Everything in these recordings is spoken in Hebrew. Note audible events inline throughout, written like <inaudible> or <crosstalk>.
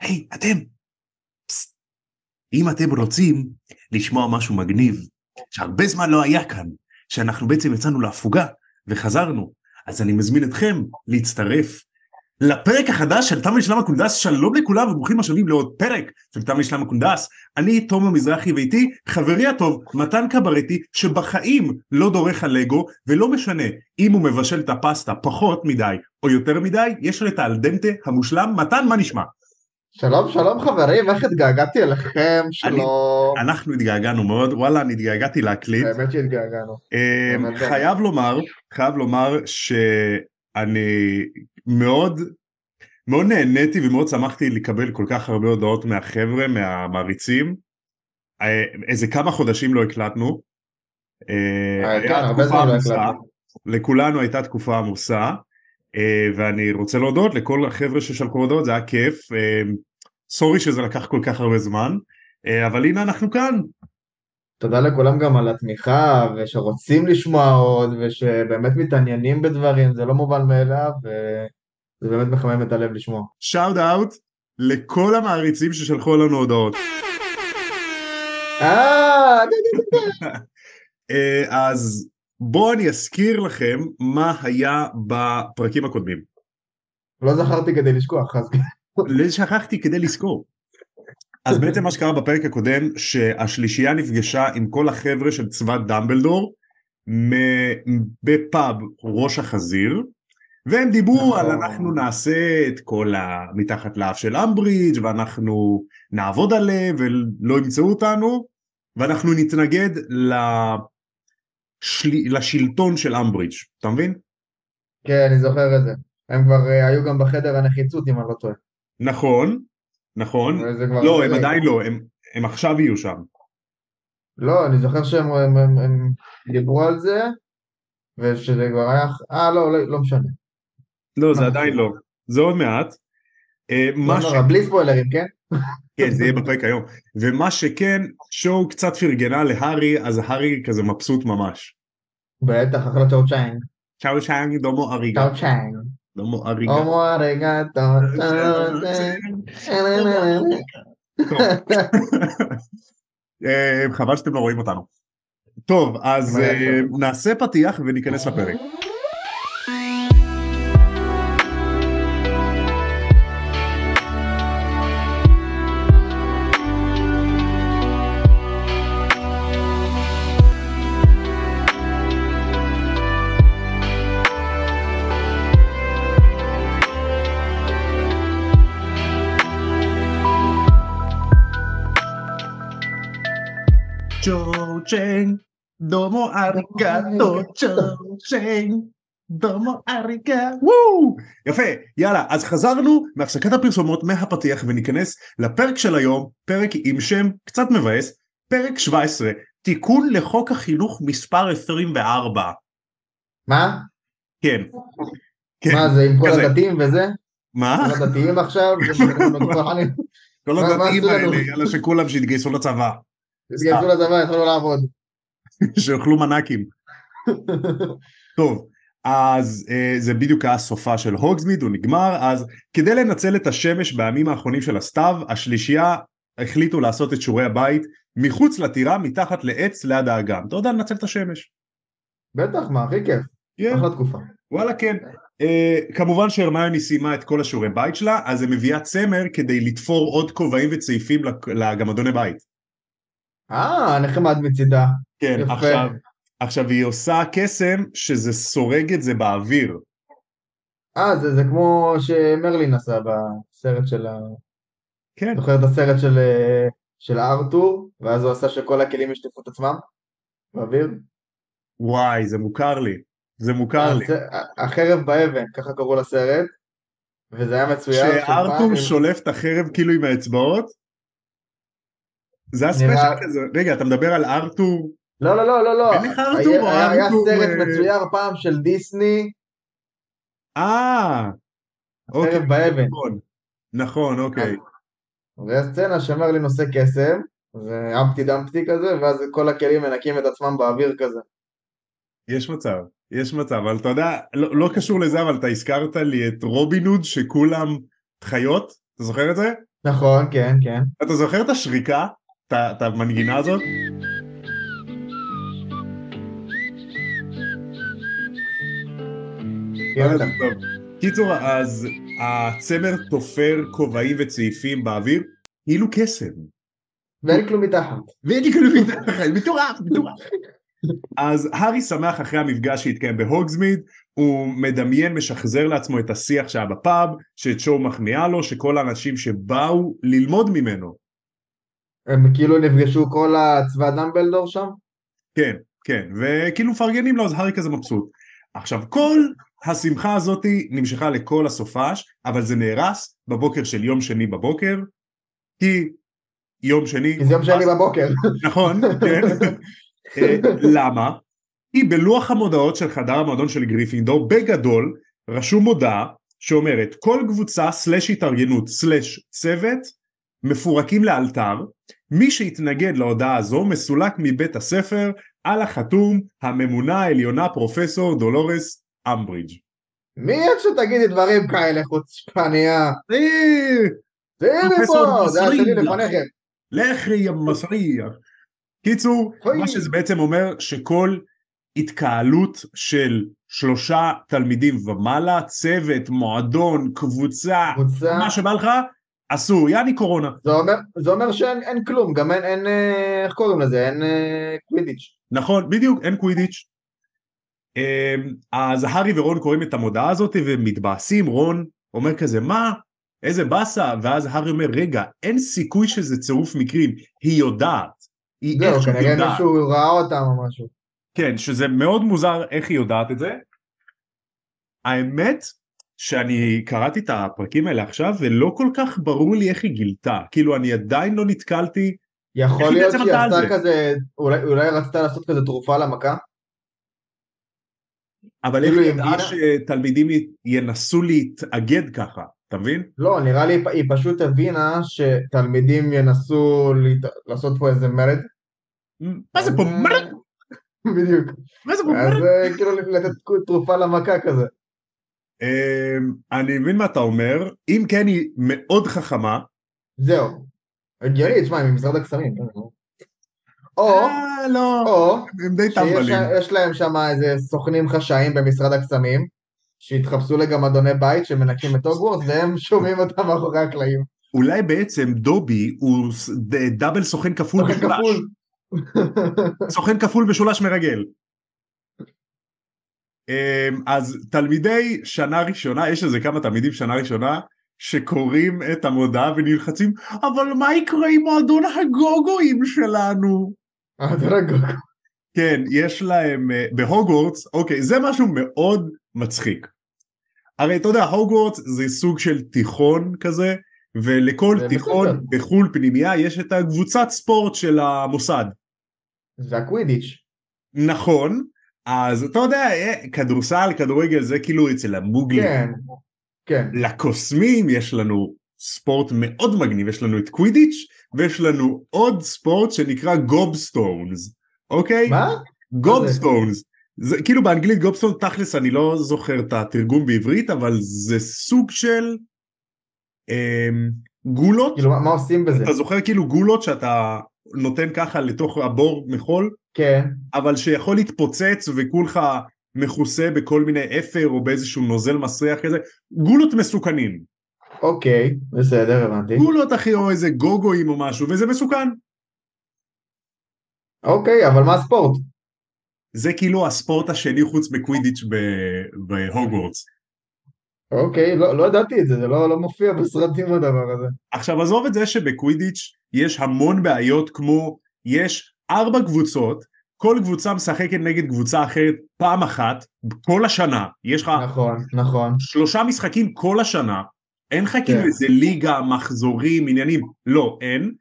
היי, אתם! פסט. אם אתם רוצים לשמוע משהו מגניב, שהרבה זמן לא היה כאן, שאנחנו בעצם יצאנו להפוגה וחזרנו, אז אני מזמין אתכם להצטרף לפרק החדש של תם שלמה קונדס, שלום לכולם וברוכים השבים לעוד פרק של תם שלמה קונדס, אני תומר מזרחי ואיתי חברי הטוב מתן קברטי שבחיים לא דורך על לגו ולא משנה אם הוא מבשל את הפסטה פחות מדי או יותר מדי, יש לו את האלדנטה המושלם, מתן מה נשמע? שלום שלום חברים, איך התגעגעתי אליכם, שלום. אנחנו התגעגענו מאוד, וואלה אני התגעגעתי להקליט. באמת שהתגעגענו. אמ, חייב לומר, חייב לומר שאני מאוד מאוד נהניתי ומאוד שמחתי לקבל כל כך הרבה הודעות מהחבר'ה, מהמעריצים. אה, איזה כמה חודשים לא הקלטנו. אה, אה, כן, הרבה זמן לא הקלטנו. לכולנו הייתה תקופה עמוסה. ואני רוצה להודות לכל החבר'ה ששלחו הודעות, זה היה כיף. סורי שזה לקח כל כך הרבה זמן, אבל הנה אנחנו כאן. תודה לכולם גם על התמיכה, ושרוצים לשמוע עוד, ושבאמת מתעניינים בדברים, זה לא מובן מאליו, וזה באמת מחמם את הלב לשמוע. שאוט אאוט לכל המעריצים ששלחו לנו הודעות. אה, <laughs> אז בואו אני אזכיר לכם מה היה בפרקים הקודמים. לא זכרתי כדי לשכוח, אז... שכחתי כדי לזכור. אז בעצם מה שקרה בפרק הקודם, שהשלישייה נפגשה עם כל החבר'ה של צבא דמבלדור בפאב ראש החזיר, והם דיברו על אנחנו נעשה את כל המתחת לאף של אמברידג' ואנחנו נעבוד עליהם ולא ימצאו אותנו, ואנחנו נתנגד לשל... לשלטון של אמברידג', אתה מבין? כן, אני זוכר את זה. הם כבר uh, היו גם בחדר הנחיצות אם אני לא טועה. נכון, נכון. לא, הם עדיין לא, הם, הם עכשיו יהיו שם. לא, אני זוכר שהם הם, הם, הם דיברו על זה, ושזה כבר היה... אה, לא, לא, לא משנה. לא, זה עדיין לא. זה עוד מעט. אה, לא בלי ספוילרים, כן? כן, זה יהיה <laughs> בפרק היום. ומה שכן, צ'ו קצת פרגנה להארי, אז הארי כזה מבסוט ממש. בטח, אחלה צ'ו צ'אנג. צ'ו צ'אנג domo arigato. צ'ו צ'אנג. domo arigato. domo arigato, חבל שאתם לא רואים אותנו. טוב, אז אה, נעשה פתיח וניכנס לפרק. דומו אריגטו צ'יין, דומו אריגה, וואו! יפה, יאללה, אז חזרנו מהפסקת הפרסומות מהפתיח וניכנס לפרק של היום, פרק עם שם קצת מבאס, פרק 17, תיקון לחוק החינוך מספר 24. מה? כן. כן. מה זה עם כל הדתיים וזה? מה? <laughs> כל הדתיים עכשיו? כל הדתיים האלה, יאללה שכולם שיתגייסו לצבא. תתגייסו לצבא, יכולנו לעבוד. <laughs> שיאכלו מנקים. <laughs> טוב, אז uh, זה בדיוק היה סופה של הוגזמיד, הוא נגמר, אז כדי לנצל את השמש בימים האחרונים של הסתיו, השלישייה החליטו לעשות את שיעורי הבית מחוץ לטירה, מתחת לעץ ליד האגם. אתה יודע לנצל את השמש. בטח, מה, הכי כיף. Yeah. אחלה תקופה. וואלה כן. Uh, כמובן שהרמיוני סיימה את כל השיעורי בית שלה, אז היא מביאה צמר כדי לתפור עוד כובעים וצעיפים לגמדוני בית. אה, נחמד מצידה. כן, יפה. עכשיו, עכשיו היא עושה קסם שזה סורג את זה באוויר. אה, זה, זה כמו שמרלין עשה בסרט של ה... כן. זוכר את הסרט של, של ארתור, ואז הוא עשה שכל הכלים ישטפו את עצמם באוויר? וואי, זה מוכר לי. זה מוכר לי. החרב באבן, ככה קראו לסרט, וזה היה מצוין. שארתור שולף את החרב כאילו עם האצבעות? זה הספיישל כזה, רגע אתה מדבר על ארתור? לא לא לא לא לא, אין לך ארתור או ארתור? היה סרט מצויר פעם של דיסני. אה, אוקיי, באבן. נכון, נכון אוקיי. ויש סצנה שמרלין עושה קסם, זה אמפטי דמפטי כזה, ואז כל הכלים מנקים את עצמם באוויר כזה. יש מצב, יש מצב, אבל אתה יודע, לא, לא קשור לזה, אבל אתה הזכרת לי את רובין הוד שכולם חיות, אתה זוכר את זה? נכון, כן, כן. אתה זוכר את השריקה? את המנגינה הזאת? כן. טוב. קיצור, אז הצמר תופר כובעים וצעיפים באוויר, כאילו קסם. ואין כלום מתחת. ואין כאילו מתחת, מטורף, מטורף. אז הארי שמח אחרי המפגש שהתקיים בהוגזמיד, הוא מדמיין, משחזר לעצמו את השיח שהיה בפאב, שצ'ו מחמיאה לו, שכל האנשים שבאו ללמוד ממנו. הם כאילו נפגשו כל הצבא דמבלדור שם? כן, כן, וכאילו מפרגנים לו, אז הארי כזה מבסוט. עכשיו, כל השמחה הזאת נמשכה לכל הסופש, אבל זה נהרס בבוקר של יום שני בבוקר, כי יום שני... כי זה יום שני בבוקר. נכון, כן. <laughs> אה, למה? כי בלוח המודעות של חדר המועדון של גריפינדור, בגדול, רשום מודעה שאומרת כל קבוצה סלש התארגנות סלש צוות מפורקים לאלתר, מי שהתנגד להודעה הזו מסולק מבית הספר על החתום הממונה העליונה פרופסור דולורס אמברידג'. מי את שתגידי דברים כאלה חוצפנית? אה, תראי לי פרופסור פה, זה השני. לפניכם. לכי יא מסריח. קיצור. מה שזה בעצם אומר שכל התקהלות של שלושה תלמידים ומעלה, צוות, מועדון, קבוצה, קבוצה, מה שבא לך, אסור, יעני קורונה. זה אומר, זה אומר שאין אין כלום, גם אין, אין, אה, איך קוראים לזה, אין אה, קווידיץ'. נכון, בדיוק, אין קווידיץ'. אמ, אז הארי ורון קוראים את המודעה הזאת ומתבאסים, רון אומר כזה, מה? איזה באסה, ואז הארי אומר, רגע, אין סיכוי שזה צירוף מקרים, היא יודעת. היא זהו, איכשהו כנראה יודעת. מישהו ראה אותם או משהו. כן, שזה מאוד מוזר איך היא יודעת את זה. האמת שאני קראתי את הפרקים האלה עכשיו ולא כל כך ברור לי איך היא גילתה. כאילו אני עדיין לא נתקלתי, איך יכול היא להיות שהיא עשתה זה? כזה, אולי, אולי רצתה לעשות כזה תרופה למכה? אבל איך כאילו, היא ידעה שתלמידים ינסו להתאגד ככה, אתה מבין? לא, נראה לי היא פשוט הבינה שתלמידים ינסו להת... לעשות פה איזה מרד. מה זה פה? אה, בדיוק. מה זה פה? אז אה, כאילו לתת תרופה למכה כזה. אמ, אני מבין מה אתה אומר, אם כן היא מאוד חכמה, זהו. הגיוני, תשמע, היא ממשרד הקסמים. או, אה, לא, או, הם די שיש טמבלים. יש להם שם איזה סוכנים חשאיים במשרד הקסמים, שהתחפשו לגמדוני בית שמנקים את הוגוורטס, והם שומעים אותם מאחורי הקלעים. אולי בעצם דובי הוא דאבל סוכן כפול משולש. <laughs> סוכן כפול משולש מרגל. אמ, אז תלמידי שנה ראשונה, יש איזה כמה תלמידים שנה ראשונה שקוראים את המודעה ונלחצים, אבל מה יקרה עם מועדון הגוגואים שלנו? כן, יש להם אה, בהוגוורטס, אוקיי, זה משהו מאוד מצחיק. הרי אתה יודע, הוגוורטס זה סוג של תיכון כזה, ולכל תיכון. בחו"ל פנימייה יש את הקבוצת ספורט של המוסד. זה הקווידיץ'. נכון, אז אתה יודע, אה, כדורסל, כדורגל זה כאילו אצל המוגלים. כן, כן. לקוסמים יש לנו ספורט מאוד מגניב, יש לנו את קווידיץ' ויש לנו עוד ספורט שנקרא Gobstones, אוקיי? מה? Gobstones. זה כאילו באנגלית Gobstone תכלס אני לא זוכר את התרגום בעברית אבל זה סוג של אמ, גולות כאילו, מה- מה עושים בזה? אתה זוכר כאילו גולות שאתה נותן ככה לתוך הבור מחול כן. אבל שיכול להתפוצץ וכולך מכוסה בכל מיני אפר או באיזשהו נוזל מסריח כזה גולות מסוכנים אוקיי, בסדר, הבנתי. גולות אחי או איזה גוגואים או משהו וזה מסוכן אוקיי, אבל מה הספורט? זה כאילו הספורט השני חוץ מקווידיץ' בהוגוורטס אוקיי, לא לא ידעתי את זה, זה לא לא מופיע בסרטים הדבר הזה. עכשיו עזוב את זה שבקווידיץ' יש המון בעיות כמו יש ארבע קבוצות כל קבוצה משחקת נגד קבוצה אחרת פעם אחת כל השנה יש לך נכון, נכון. שלושה משחקים כל השנה אין לך כאילו כן. איזה ליגה מחזורים עניינים לא אין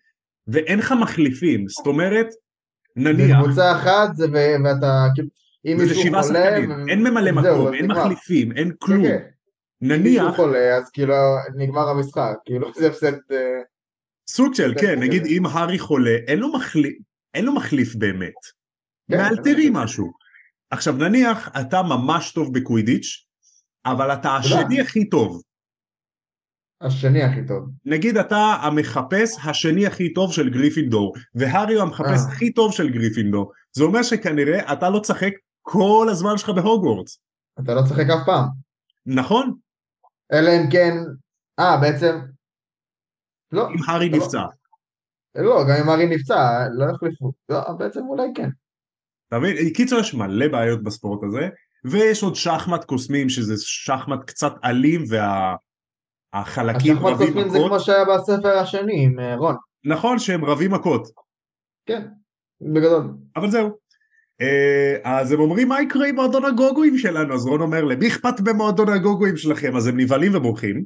ואין לך מחליפים זאת אומרת זה נניח קבוצה אחת, זה ואתה, כאילו, אם מישהו חולה... שחקנים אין ממלא זהו, מקום אז אין נגמר. מחליפים אין כן, כלום כן. אם מישהו נניח חולה, אז כאילו נגמר המשחק, כאילו זה הפסד... אה, סוג של כן. נגיד אם הארי חולה אין לו מחליף אין לו מחליף באמת כן, מאלתרים. משהו. עכשיו נניח אתה ממש טוב בקווידיץ', אבל אתה השני הכי טוב. השני הכי טוב. נגיד אתה המחפש השני הכי טוב של גריפינדור, והארי הוא המחפש אה. הכי טוב של גריפינדור. זה אומר שכנראה אתה לא תשחק כל הזמן שלך בהוגוורטס, אתה לא תשחק אף פעם. נכון? אלא אם כן... אה, בעצם... לא, אם הארי לא. נפצע. לא, גם אם ארי נפצע, לא יחליפו. לא, בעצם אולי כן. אתה מבין? קיצור יש מלא בעיות בספורט הזה, ויש עוד שחמט קוסמים שזה שחמט קצת אלים והחלקים השחמט רבים קוסמים זה מכות. כמו שהיה בספר השני עם אה, רון. נכון שהם רבים מכות, כן, בגדול. אבל זהו. אה, אז הם אומרים מה יקרה עם מועדון הגוגואים שלנו, אז רון אומר למי אכפת במועדון הגוגואים שלכם, אז הם נבהלים ובורחים,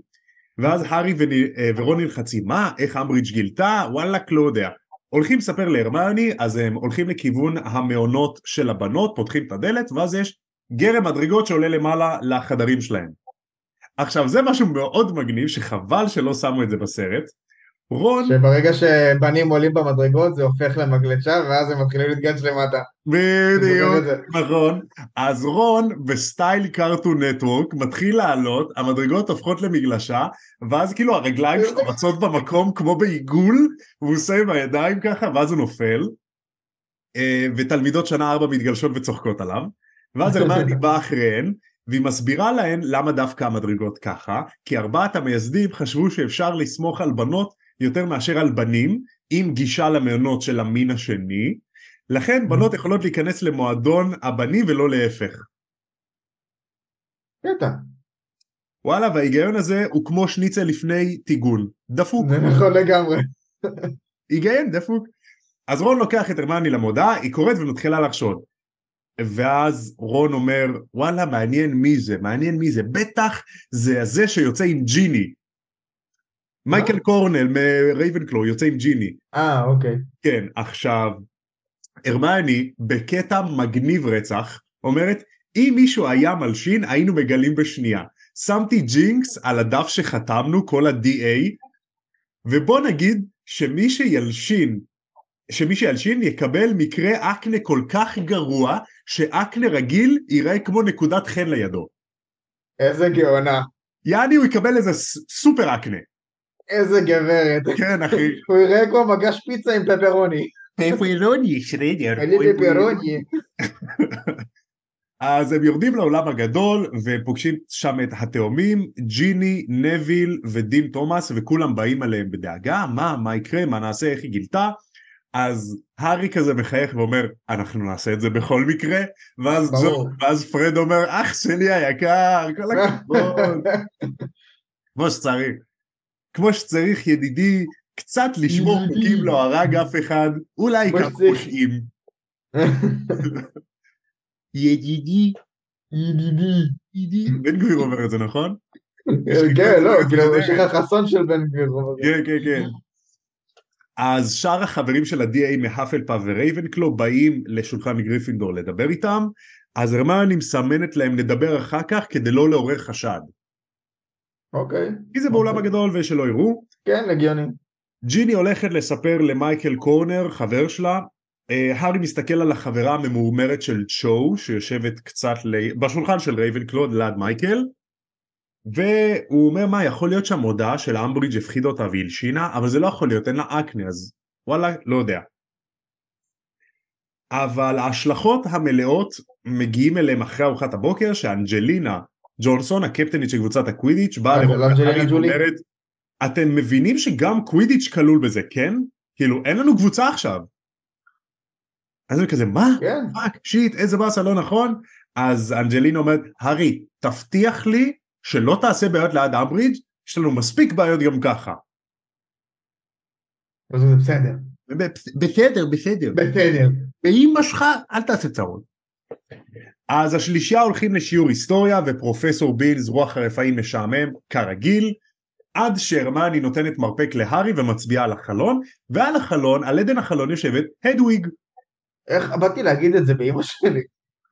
ואז הארי אה, ורון נלחצים, מה, איך אמברידג' גילתה, וואלה לא יודע. הולכים לספר להרמני, אז הם הולכים לכיוון המעונות של הבנות, פותחים את הדלת, ואז יש גרם מדרגות שעולה למעלה לחדרים שלהם. עכשיו זה משהו מאוד מגניב שחבל שלא שמו את זה בסרט. רון, שברגע שבנים עולים במדרגות זה הופך למגלשה ואז הם מתחילים להתגלש למטה. בדיוק. נכון, אז רון בסטייל Cartoon Network מתחיל לעלות, המדרגות הופכות למגלשה, ואז כאילו הרגליים שלו רצות במקום כמו בעיגול, והוא עושה עם הידיים ככה, ואז הוא נופל, אה, ותלמידות שנה ארבע מתגלשות וצוחקות עליו, ואז הרמני באה אחריהן, והיא מסבירה להן למה דווקא המדרגות ככה, כי ארבעת המייסדים חשבו שאפשר לסמוך על בנות יותר מאשר על בנים, עם גישה למעונות של המין השני, לכן בנות יכולות להיכנס למועדון הבנים ולא להפך. קטע. וואלה, וההיגיון הזה הוא כמו שניצל לפני טיגון. דפוק, זה נכון לגמרי. <laughs> היגיון דפוק. אז רון לוקח את הרמני למודעה, היא קוראת ומתחילה לחשוד. ואז רון אומר, וואלה, מעניין מי זה, מעניין מי זה, בטח זה הזה שיוצא עם ג'יני. מייקל קורנל מרייבנקלו יוצא עם ג'יני. אה, אוקיי. כן, עכשיו, הרמני בקטע מגניב רצח, אומרת, אם מישהו היה מלשין היינו מגלים בשנייה. שמתי ג'ינקס על הדף שחתמנו, כל ה-DA, ובוא נגיד שמי שילשין, שמי שילשין יקבל מקרה אקנה כל כך גרוע, שאקנה רגיל ייראה כמו נקודת חן לידו. איזה גאונה. יעני הוא יקבל איזה סופר אקנה. איזה גברת. כן אחי. <laughs> הוא יראה כמו מגש פיצה עם פפרוני. פפרוני. אני פפרוני. <laughs> אז הם יורדים לעולם הגדול ופוגשים שם את התאומים, ג'יני, נביל ודין תומאס וכולם באים עליהם בדאגה, מה, מה יקרה, מה נעשה, איך היא גילתה, אז הארי כזה מחייך ואומר אנחנו נעשה את זה בכל מקרה, ואז. ג'ון, ואז פרד אומר אח שלי היקר, כל הכבוד, <laughs> כמו שצריך, כמו שצריך ידידי, קצת לשמור. חוקים לא הרג אף אחד, אולי שצריך. פושעים. <laughs> ידידי, ידידי. ידידי, בן גביר אומר את זה נכון? כן, <laughs> לא, אתה כאילו, יודע. יש לך חזון של בן גביר. כן, כן, כן. אז שאר החברים של ה-DA מהאפלפאף ורייבנקלו באים לשולחן גריפינדור לדבר איתם, אז הרמני מסמנת להם לדבר אחר כך כדי לא לעורר חשד. אוקיי. כי זה בעולם הגדול ושלא יראו. כן, הגיוני. ג'יני הולכת לספר למייקל קורנר, חבר שלה, אה, הארי מסתכל על החברה הממורמרת של צ'ו, שיושבת קצת ל... בשולחן של רייבנקלו ליד מייקל, והוא אומר מה יכול להיות שהמודעה של אמברידג' הפחידה אותה והלשינה אבל זה לא יכול להיות אין לה אקנה אז וואלה לא יודע. אבל ההשלכות המלאות מגיעים אליהם אחרי ארוחת הבוקר שאנג'לינה ג'ונסון הקפטנית של קבוצת הקווידיץ' באה אה, ג'ולי? ואומרת אתם מבינים שגם קווידיץ' כלול בזה כן? כאילו אין לנו קבוצה עכשיו. אז אני כזה מה? כן. fuck, shit, איזה באסה, לא נכון? אז אנג'לינה אומרת, הארי, תבטיח לי שלא תעשה בעיות ליד אמברידג', יש לנו מספיק בעיות גם ככה. אז זה בסדר. בסדר, בסדר. בסדר. באמא שלך, אל תעשה צרות. אז השלישייה הולכים לשיעור היסטוריה, ופרופסור בילס, רוח הרפאים משעמם, כרגיל, עד שהרמני נותנת מרפק להארי ומצביעה על החלון, ועל החלון, על עדן החלון יושבת הדוויג. איך, באתי להגיד את זה באמא שלי.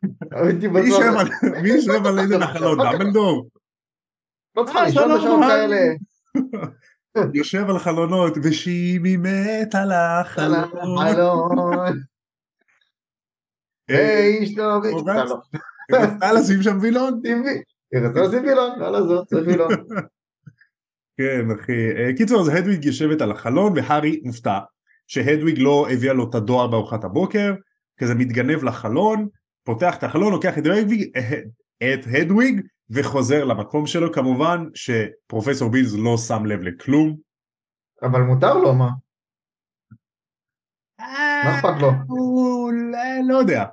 <laughs> מי ישב על עדן החלון? דמבלדור. לא צריכה אה, לישון שלום, בשעות. כאלה. <laughs> יושב על חלונות ושימי מת על החלון. החלון. אה, היי, אשתו. סתם לא. רצתה לשים שם וילון? <laughs> שים וי. היא רצתה לשים וילון. לא, לא, צריך וילון. <laughs> כן אחי, אה, קיצור אז הדוויג יושבת על החלון והארי מופתע שהדוויג לא הביאה לו את הדואר בארוחת הבוקר, כזה מתגנב לחלון, פותח את החלון, לוקח את הדוויג, את הדוויג וחוזר למקום שלו, כמובן שפרופסור בילס לא שם לב לכלום. אבל מותר לו, מה? מה אכפת לו? הוא לא יודע,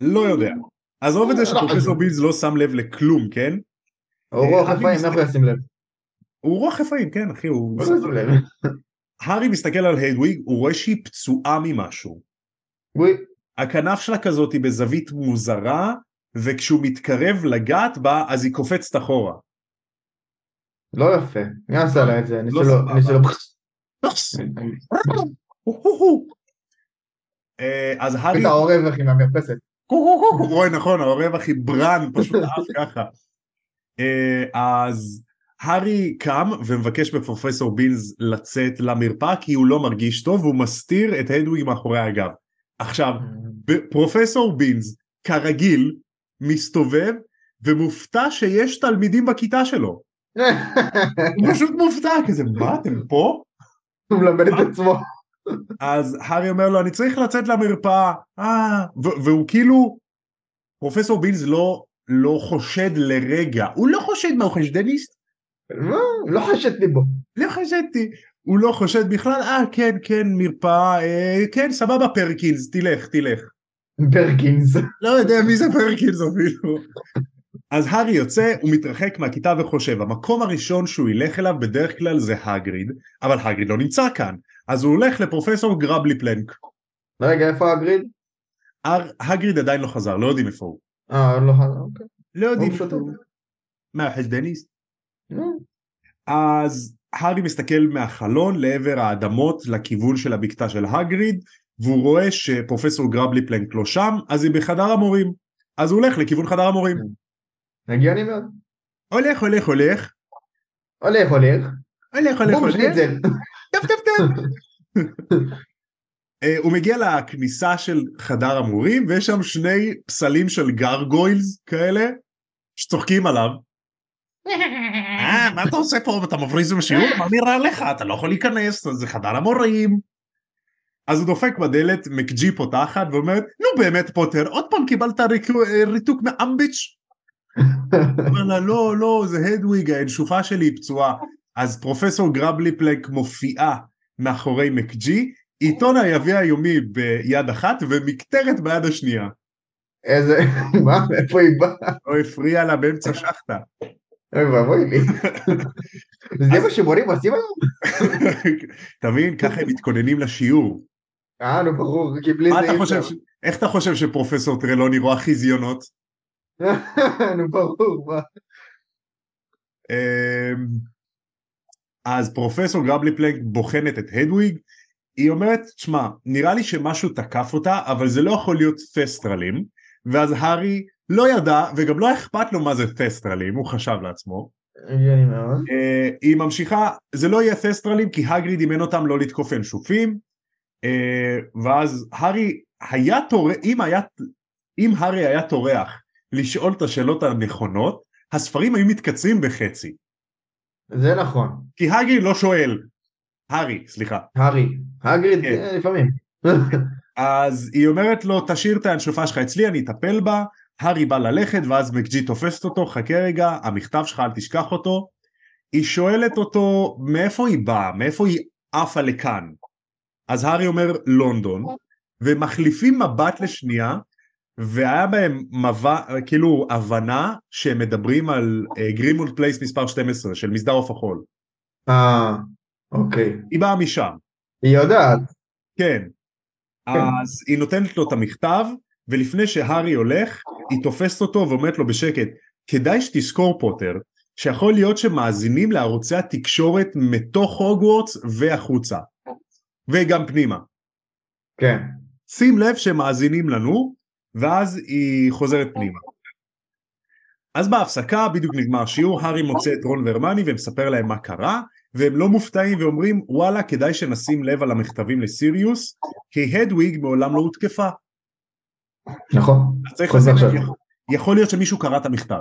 לא יודע. עזוב את זה שפרופסור בילס לא שם לב לכלום, כן? הוא רוח רפאים, איך הוא ישים לב? הוא רוח רפאים, כן אחי, הוא... לא. הארי מסתכל על הדוויג, הוא רואה שהיא פצועה ממשהו. הכנף שלה כזאת היא בזווית מוזרה, וכשהוא מתקרב לגעת בה, אז היא קופצת אחורה. לא יפה. מי עשה לה את זה? אני לא שלא... אה, אז הארי, את העורב אחי מהמרפסת. אוי נכון, העורב הכי ברן, פשוט עף ככה. אה, אז הארי קם ומבקש מפרופסור בינס לצאת למרפאה כי הוא לא מרגיש טוב והוא מסתיר את הדוויג מאחורי הגב. עכשיו, פרופסור בינס כרגיל מסתובב ומופתע שיש תלמידים בכיתה שלו. הוא פשוט מופתע כזה, מה אתם פה? הוא מלמד את עצמו. אז הארי אומר לו אני צריך לצאת למרפאה, אה, והוא כאילו, פרופסור בינס לא, לא חושד לרגע, הוא לא חושד מה הוא חשדניסט? לא, לא חשדתי בו. לא חשדתי, הוא לא חושד בכלל, אה כן כן מרפאה, אה, כן סבבה פרקינס, תלך תלך. פרקינס. לא יודע מי זה פרקינס אפילו. אז הארי יוצא, הוא מתרחק מהכיתה וחושב, המקום הראשון שהוא ילך אליו בדרך כלל זה הגריד, אבל הגריד לא נמצא כאן, אז הוא הולך לפרופסור גרבלי פלנק. רגע, איפה הגריד? הגריד עדיין לא חזר, לא יודעים איפה הוא. אה, לא, אוקיי. לא יודעים איפה. הוא. מה, חשדניסט? נו, אז הארי מסתכל מהחלון לעבר האדמות לכיוון של הבקתה של הגריד, והוא רואה שפרופסור גרבלי פלנק לא שם, אז היא בחדר המורים. אז הוא הולך לכיוון חדר המורים. הגיוני מאוד. הולך, הולך, הולך, הולך, הולך. הולך, הולך, הולך. טפ טפ טפ. הוא מגיע לכניסה של חדר המורים ויש שם שני פסלים של גרגוילס כאלה שצוחקים עליו. אה, מה אתה עושה פה? אתה מבריז בשיעור? מה נראה לך? אתה לא יכול להיכנס, זה חדר המורים. אז הוא דופק בדלת, מקג'י פותחת ואומרת, נו באמת פוטר, עוד פעם קיבלת אה, ריתוק מאמביץ'? אומר לה, לא, לא, זה הדוויג, האנשופה שלי היא פצועה. אז פרופסור גרבלי פלנק מופיעה מאחורי מקג'י, עיתון היביא היומי ביד אחת ומקטרת ביד השנייה. איזה, <laughs> מה, מאיפה היא באה? לא הפריע לה באמצע שחטה. אוי ואבוי לי. <laughs> זה מה שמורים עושים היום? <laughs> אתה מבין? ככה הם מתכוננים לשיעור. אה, נו ברור, כי בלי זה אי אפשר. איך אתה חושב שפרופסור טרלוני רואה חיזיונות? <laughs> נו ברור, מה? אמ, אז פרופסור גרבלי פלנק בוחנת את הדוויג, היא אומרת, שמע, נראה לי שמשהו תקף אותה, אבל זה לא יכול להיות פסטרלים, ואז הארי לא ידע, וגם לא אכפת לו מה זה פסטרלים, הוא חשב לעצמו. הגיוני מאוד. אה, היא ממשיכה, זה לא יהיה פסטרלים, כי הגריד אימן אותם לא לתקוף אנשופים, אה, ואז הארי היה טורח, אם היה, אם הארי היה טורח לשאול את השאלות הנכונות, הספרים היו מתקצרים בחצי. זה נכון. כי הגריד לא שואל. הארי, סליחה. הארי. הגריד, כן. כן, לפעמים. אז היא אומרת לו, תשאיר את האנשופה שלך אצלי, אני אטפל בה. הארי בא ללכת, ואז מקגי תופסת אותו, חכה רגע, המכתב שלך, אל תשכח אותו. היא שואלת אותו, מאיפה היא באה? מאיפה היא עפה לכאן? אז הארי אומר, לונדון, ומחליפים מבט לשנייה, והיה בהם מבע, כאילו הבנה שהם מדברים על גרימולד פלייס מספר 12 של מסדר עוף החול. אה, אוקיי. היא באה משם. היא יודעת. כן. אז היא נותנת לו את המכתב, ולפני שהארי הולך, היא תופסת אותו ואומרת לו בשקט, כדאי שתזכור פוטר, שיכול להיות שמאזינים לערוצי התקשורת מתוך הוגוורטס והחוצה. וגם פנימה. כן. שים לב שהם מאזינים לנו, ואז היא חוזרת פנימה. אז בהפסקה, בדיוק נגמר השיעור, הארי מוצא את רון והרמני ומספר להם מה קרה, והם לא מופתעים ואומרים וואלה כדאי שנשים לב על המכתבים לסיריוס, כי הדוויג מעולם לא הותקפה. נכון. אז צריך לשים לב, יכול להיות שמישהו קרא את המכתב.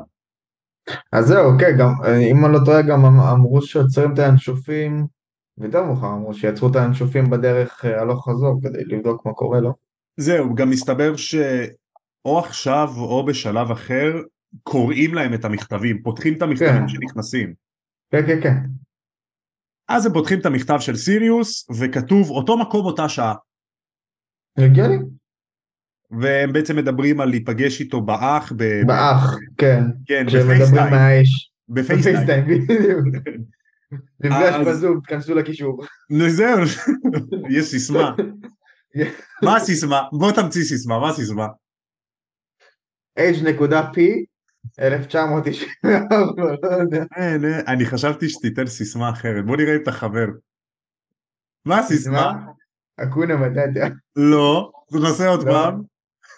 אז זהו, כן, גם, אם אני לא טועה, גם אמ- אמרו שעוצרים את הינשופים, ויותר מאוחר אמרו שיעצרו את הינשופים בדרך אה, הלוך חזור כדי לבדוק מה קורה לו. זהו, גם מסתבר שאו עכשיו או בשלב אחר קוראים להם את המכתבים, פותחים את המכתבים כן. שנכנסים. כן, כן, כן. אז הם פותחים את המכתב של סיריוס וכתוב אותו מקום אותה שעה הגיוני. והם בעצם מדברים על להיפגש איתו באח, ב- באח, כן. כן. בפייסטיים, בפייסטיים, בדיוק. <laughs> נפגש אז- בזום, תכנסו לקישור. נו, זהו, <laughs> יש סיסמה, <laughs> מה הסיסמה? בוא תמציא סיסמה, מה הסיסמה? H.P 1994, לא יודע. אין, אני חשבתי שתיתן סיסמה אחרת, בוא נראה אם אתה חבר. מה הסיסמה? אקונה מטאטה. לא, תנסה עוד לא. פעם,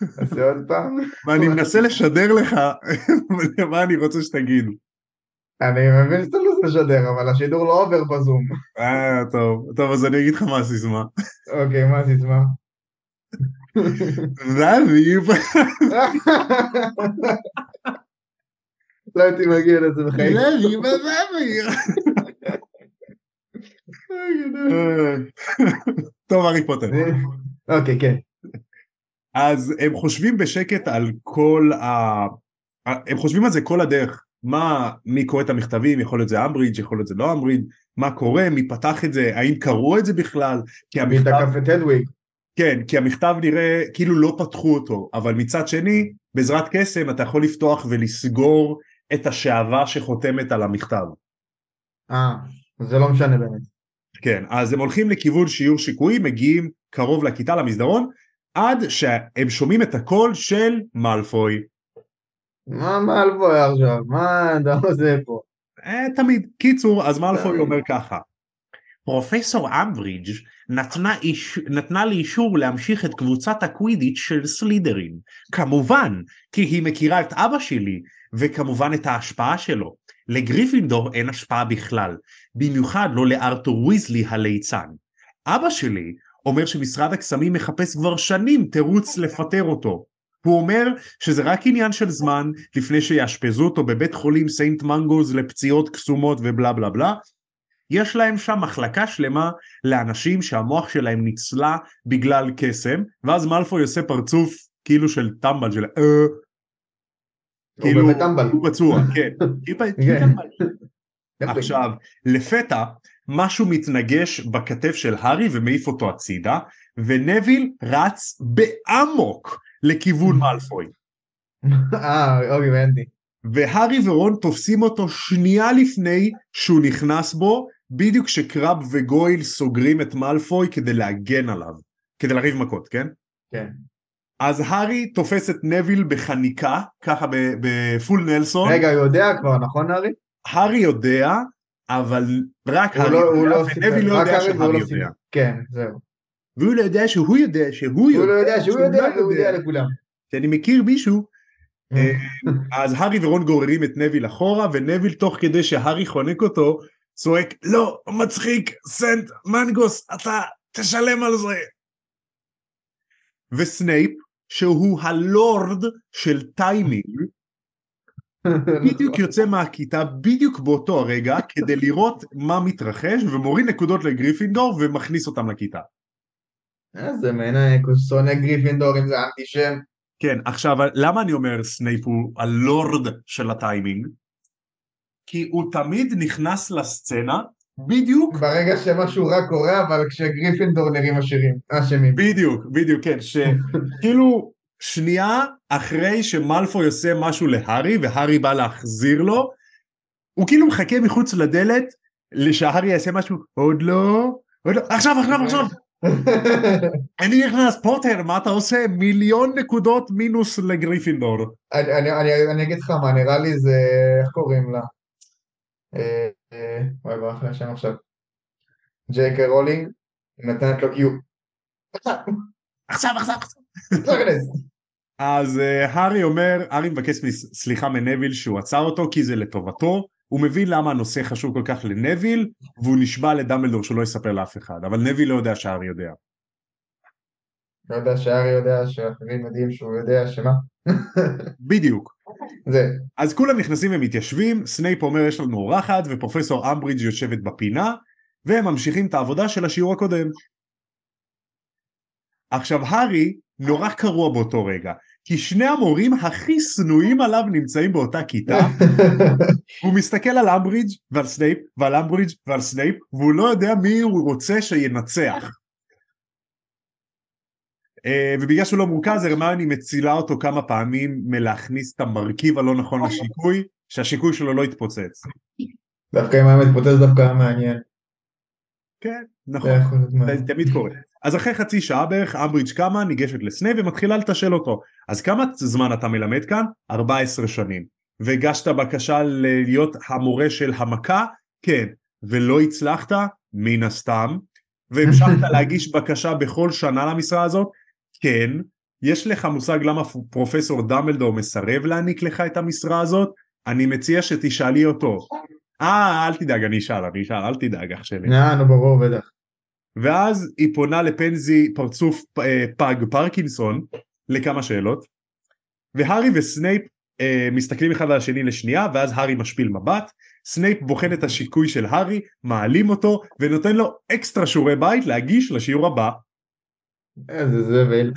נעשה עוד פעם. ואני מנסה לשדר לך <laughs> מה אני רוצה שתגיד. אני מבין שאתה לא רוצה לשדר, אבל השידור לא עובר בזום. אה, טוב, טוב, אז אני אגיד לך מה הסיסמה. אוקיי, מה הסיסמה? ואביב, לא הייתי מגיע לזה בחיים. ואביב. אה, טוב, הארי פוטר. אוקיי, כן. אז הם חושבים בשקט על כל ה... הם חושבים על זה כל הדרך. מה, מי קורא את המכתבים, יכול להיות זה אמברידג', יכול להיות זה לא אמברידג', מה קורה, מי פתח את זה, האם קראו את זה בכלל, כי מי המכתב, תקף את הדוויג. כן, כי המכתב נראה כאילו לא פתחו אותו, אבל מצד שני, בעזרת קסם אתה יכול לפתוח ולסגור את השעווה שחותמת על המכתב. אה, זה לא משנה באמת. כן, אז הם הולכים לכיוון שיעור שיקויים, מגיעים קרוב לכיתה, למסדרון, עד שהם שומעים את הקול של מאלפוי. מה הלבוי עכשיו? מה אתה עושה פה? אה, תמיד. קיצור, אז מאלפוי. אומר ככה. פרופסור אמברידג' נתנה, איש... נתנה לי אישור להמשיך את קבוצת הקווידיץ' של סלידרין. כמובן, כי היא מכירה את אבא שלי, וכמובן את ההשפעה שלו. לגריפינדור אין השפעה בכלל, במיוחד לא לארתור ויזלי הליצן. אבא שלי אומר שמשרד הקסמים מחפש כבר שנים תירוץ לפטר אותו. הוא אומר שזה רק עניין של זמן לפני שיאשפזו אותו בבית חולים סנט מנגוז לפציעות קסומות ובלה בלה בלה. יש להם שם מחלקה שלמה לאנשים שהמוח שלהם ניצלה בגלל קסם, ואז מאלפוי עושה פרצוף כאילו של טמבל של אה, טמבל. הוא פצוע, <laughs> כן, כאילו כן. טמבל. עכשיו, לפתע משהו מתנגש בכתף של הארי ומעיף אותו הצידה, ונביל רץ באמוק לכיוון מאלפוי. <laughs> אה, אוקיי, הבנתי. והארי ורון תופסים אותו שנייה לפני שהוא נכנס בו, בדיוק כשקרב וגויל סוגרים את מאלפוי כדי להגן עליו, כדי לריב מכות, כן? כן. אז הארי תופס את נביל בחניקה, ככה בפול נלסון. רגע, הוא יודע כבר, נכון, ארי? הארי יודע, אבל רק הארי לא- יודע, לא. ונביל לא יודע הארי שהארי לא יודע. כן, זהו. והוא לא יודע שהוא יודע שהוא הוא לא יודע, יודע שהוא יודע, והוא יודע לכולם. שאני מכיר מישהו, אה, אז הארי ורון גוררים את נוויל אחורה, ונוויל תוך כדי שהארי חונק אותו, צועק, לא, מצחיק, סנט מנגוס, אתה תשלם על זה. וסנייפ, שהוא הלורד של טיימינג, <laughs> בדיוק יוצא מהכיתה בדיוק באותו הרגע כדי לראות מה מתרחש ומוריד נקודות לגריפינדור ומכניס אותם לכיתה. איזה מעיני, שונא גריפינדור אם זה אנטישמי. כן, עכשיו למה אני אומר סנייפ הוא הלורד של הטיימינג? כי הוא תמיד נכנס לסצנה בדיוק, ברגע שמשהו רע קורה, אבל כשגריפינדור נראים עשירים, אשמים. בדיוק, בדיוק, כן, שכאילו <laughs> שנייה אחרי שמלפוי עושה משהו להארי והארי בא להחזיר לו, הוא כאילו מחכה מחוץ לדלת שהארי יעשה משהו, עוד לא, עוד לא, עכשיו, עכשיו, עכשיו, <laughs> אני נכנס, פוטר, מה אתה עושה? מיליון נקודות מינוס לגריפינדור. אני- אני- אני- אני אגיד לך מה, נראה לי זה, איך קוראים לה? אה, אה, וואי, ברח לי השם עכשיו. ג'יי קיי רולינג, נותנת לו cue. עכשיו, עכשיו, עכשיו, נכנס. אז uh, הארי אומר, הארי מבקש סליחה מנוויל שהוא עצר אותו כי זה לטובתו, הוא מבין למה הנושא חשוב כל כך לנוויל, והוא נשבע לדמבלדור שלא יספר לאף אחד, אבל נוויל לא יודע שהארי יודע. לא יודע שהארי יודע שאחרים יודעים שהוא יודע שמה. בדיוק. <laughs> זה. אז כולם נכנסים ומתיישבים, סנייפ אומר יש לנו אורחת ופרופסור אמברידג' יושבת בפינה והם ממשיכים את העבודה של השיעור הקודם. עכשיו הארי נורא קרוע באותו רגע, כי שני המורים הכי שנואים עליו נמצאים באותה כיתה, <laughs> הוא מסתכל על אמברידג' ועל סנייפ ועל אמברידג' ועל סנייפ והוא לא יודע מי הוא רוצה שינצח. אה, ובגלל שהוא לא מורכז הרמיוני מצילה אותו כמה פעמים מלהכניס את המרכיב הלא נכון לשיקוי שהשיקוי שלו לא יתפוצץ. דווקא אם היה מתפוצץ דווקא היה מעניין. כן נכון זה. תמיד קורה. אז אחרי חצי שעה בערך אמברידג' קמה ניגשת לסנייפ ומתחילה לתשאל אותו אז כמה זמן אתה מלמד כאן? 14 שנים. והגשת בקשה להיות המורה של המכה? כן. ולא הצלחת? מן הסתם. והמשכת <laughs> להגיש בקשה בכל שנה למשרה הזאת? כן. יש לך מושג למה פרופסור דמבלדור מסרב להעניק לך את המשרה הזאת? אני מציע שתשאלי אותו. אה, אל תדאג, אני אשאל, אני אשאל, אל תדאג אח שלי. אה, נו ברור, בטח. ואז היא פונה לפנזי פרצוף אה, פאג פרקינסון לכמה שאלות והארי וסנייפ אה, מסתכלים אחד על השני לשנייה ואז הארי משפיל מבט סנייפ בוחן את השיקוי של הארי מעלים אותו ונותן לו אקסטרה שיעורי בית להגיש לשיעור הבא. איזה זבל.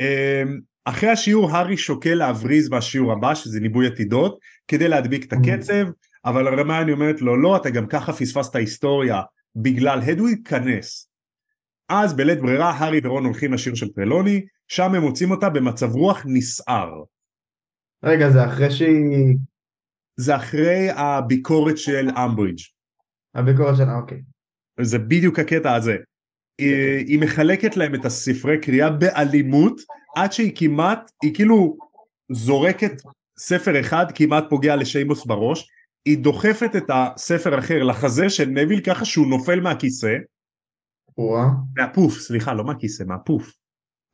אה, אחרי השיעור הארי שוקל להבריז בשיעור הבא שזה ניבוי עתידות כדי להדביק את הקצב אבל הרמיוני אומרת לו לא אתה גם ככה פספסת היסטוריה בגלל הדוויג כנס. אז בלית ברירה הארי ורון הולכים לשיר של טרלוני שם הם מוצאים אותה במצב רוח נסער. רגע, זה אחרי שהיא... זה אחרי הביקורת של אמברידג' הביקורת שלה, אוקיי. זה בדיוק הקטע הזה. היא, היא מחלקת להם את הספרי קריאה באלימות עד שהיא כמעט, היא כאילו זורקת ספר אחד כמעט פוגע לשיימוס בראש היא דוחפת את הספר האחר לחזה של נביל ככה שהוא נופל מהכיסא, וואה. מהפוף, סליחה, לא מהכיסא, מהפוף.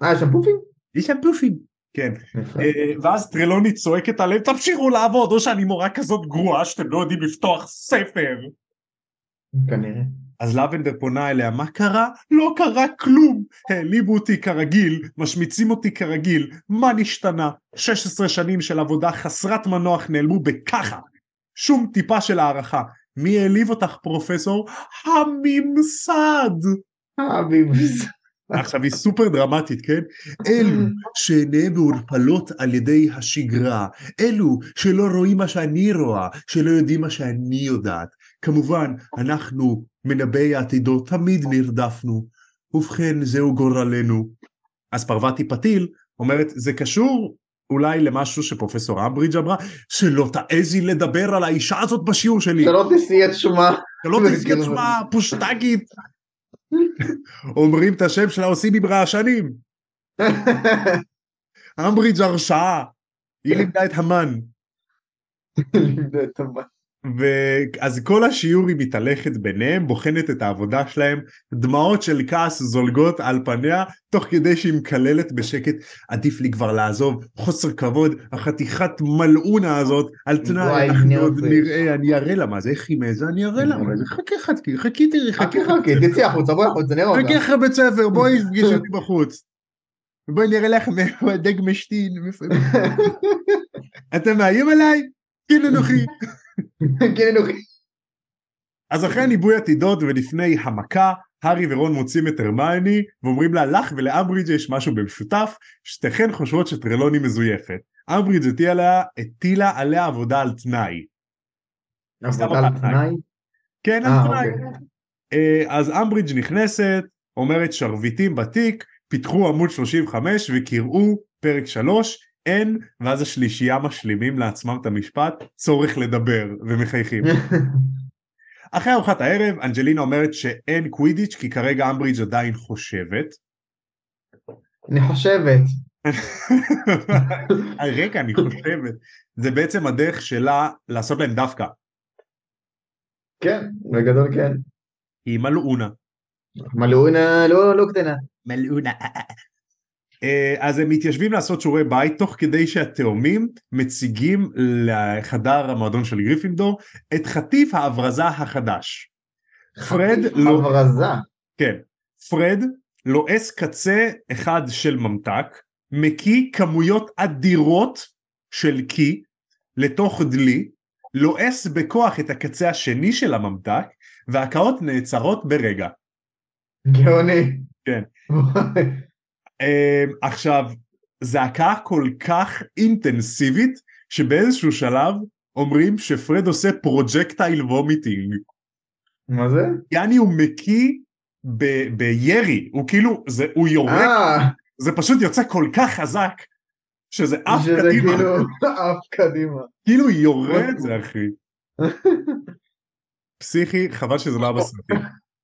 אה, יש שם פופים? יש שם פופים. כן. אה, ואז טרלוני צועקת עליהם, תמשיכו לעבוד, או שאני מורה כזאת גרועה שאתם לא יודעים לפתוח ספר. כנראה. אז לבנדר פונה אליה, מה קרה? לא קרה כלום. העליבו אותי כרגיל, משמיצים אותי כרגיל, מה נשתנה? 16 שנים של עבודה חסרת מנוח נעלמו בככה. שום טיפה של הערכה. מי העליב אותך פרופסור? הממסד! הביבס. עכשיו היא סופר דרמטית, כן? אלו שעיניהם מעורפלות על ידי השגרה, אלו שלא רואים מה שאני רואה, שלא יודעים מה שאני יודעת. כמובן, אנחנו, מנבאי העתידות, תמיד נרדפנו. ובכן, זהו גורלנו. אז פרווטי פתיל אומרת, זה קשור אולי למשהו שפרופסור אמברידג' אמרה, שלא תעזי לדבר על האישה הזאת בשיעור שלי. שלא תשיא את שמה. שלא תזכיר את שמה, פושטגית. אומרים את השם שלה עושים עם רעשנים. <laughs> אמברידג' הרשעה. היא לימדה את המן. ואז כל השיעור היא מתהלכת ביניהם, בוחנת את העבודה שלהם, דמעות של כעס זולגות על פניה, תוך כדי שהיא מקללת בשקט, עדיף לי כבר לעזוב, חוסר כבוד, החתיכת מלאונה הזאת, על תנאי, אנחנו עוד נראה. אני אראה לה מה זה, איך היא מעזה, אני אראה לה מה זה, חכי חכי, חכי תראי, חכי חכי תצאי החוצה, בואי החוצה, נראה אותך. חכי אחרי בית ספר, בואי תפגיש אותי בחוץ. בואי נראה לך מאיפה הדג משתין. <laughs> אתה מאיים עליי? אנוכי. כן, נוחי. <laughs> אז אחרי ניבוי עתידות ולפני המכה, הארי ורון מוצאים את הרמיוני ואומרים לה לך ולאמברידג' יש משהו במשותף, שתיכן חושבות שטרלוני מזויפת. אמברידג' הטילה עליה, הטילה עליה עבודה על תנאי. עבודה על תנאי? כן, אה, על תנאי. אוקיי. אה, אז אמברידג' נכנסת, אומרת שרביטים בתיק, פיתחו עמוד 35 וקראו פרק 3, אין, ואז השלישייה משלימים לעצמם את המשפט, צורך לדבר, ומחייכים. <laughs> אחרי ארוחת הערב, אנג'לינה אומרת שאין קווידיץ' כי כרגע אמברידג' עדיין חושבת. אני חושבת. <laughs> רגע, אני חושבת. זה בעצם הדרך שלה לעשות להם דווקא. כן, בגדול כן. היא מלאונה. מלאונה לא לא קטנה. מלאונה. אה, אז הם מתיישבים לעשות שיעורי בית תוך כדי שהתאומים מציגים לחדר המועדון של גריפינדור את חטיף ההברזה החדש. פרד לא, הברזה. כן, פרד לועס קצה אחד של ממתק, מקיא כמויות אדירות של קיא לתוך דלי, לועס בכוח את הקצה השני של הממתק, והקאות נעצרות ברגע. גאוני. כן. אמ, עכשיו, זה הקאה כל כך אינטנסיבית, שבאיזשהו שלב אומרים שפרד עושה projectile vomiting. מה זה? יעני הוא מקיא ב- בירי, הוא כאילו, זה, הוא יורק, אה, זה פשוט יוצא כל כך חזק, שזה עף קדימה, כאילו <laughs> עף קדימה. כאילו יורה את זה אחי. <laughs> פסיכי, חבל שזה לא היה בסרטים.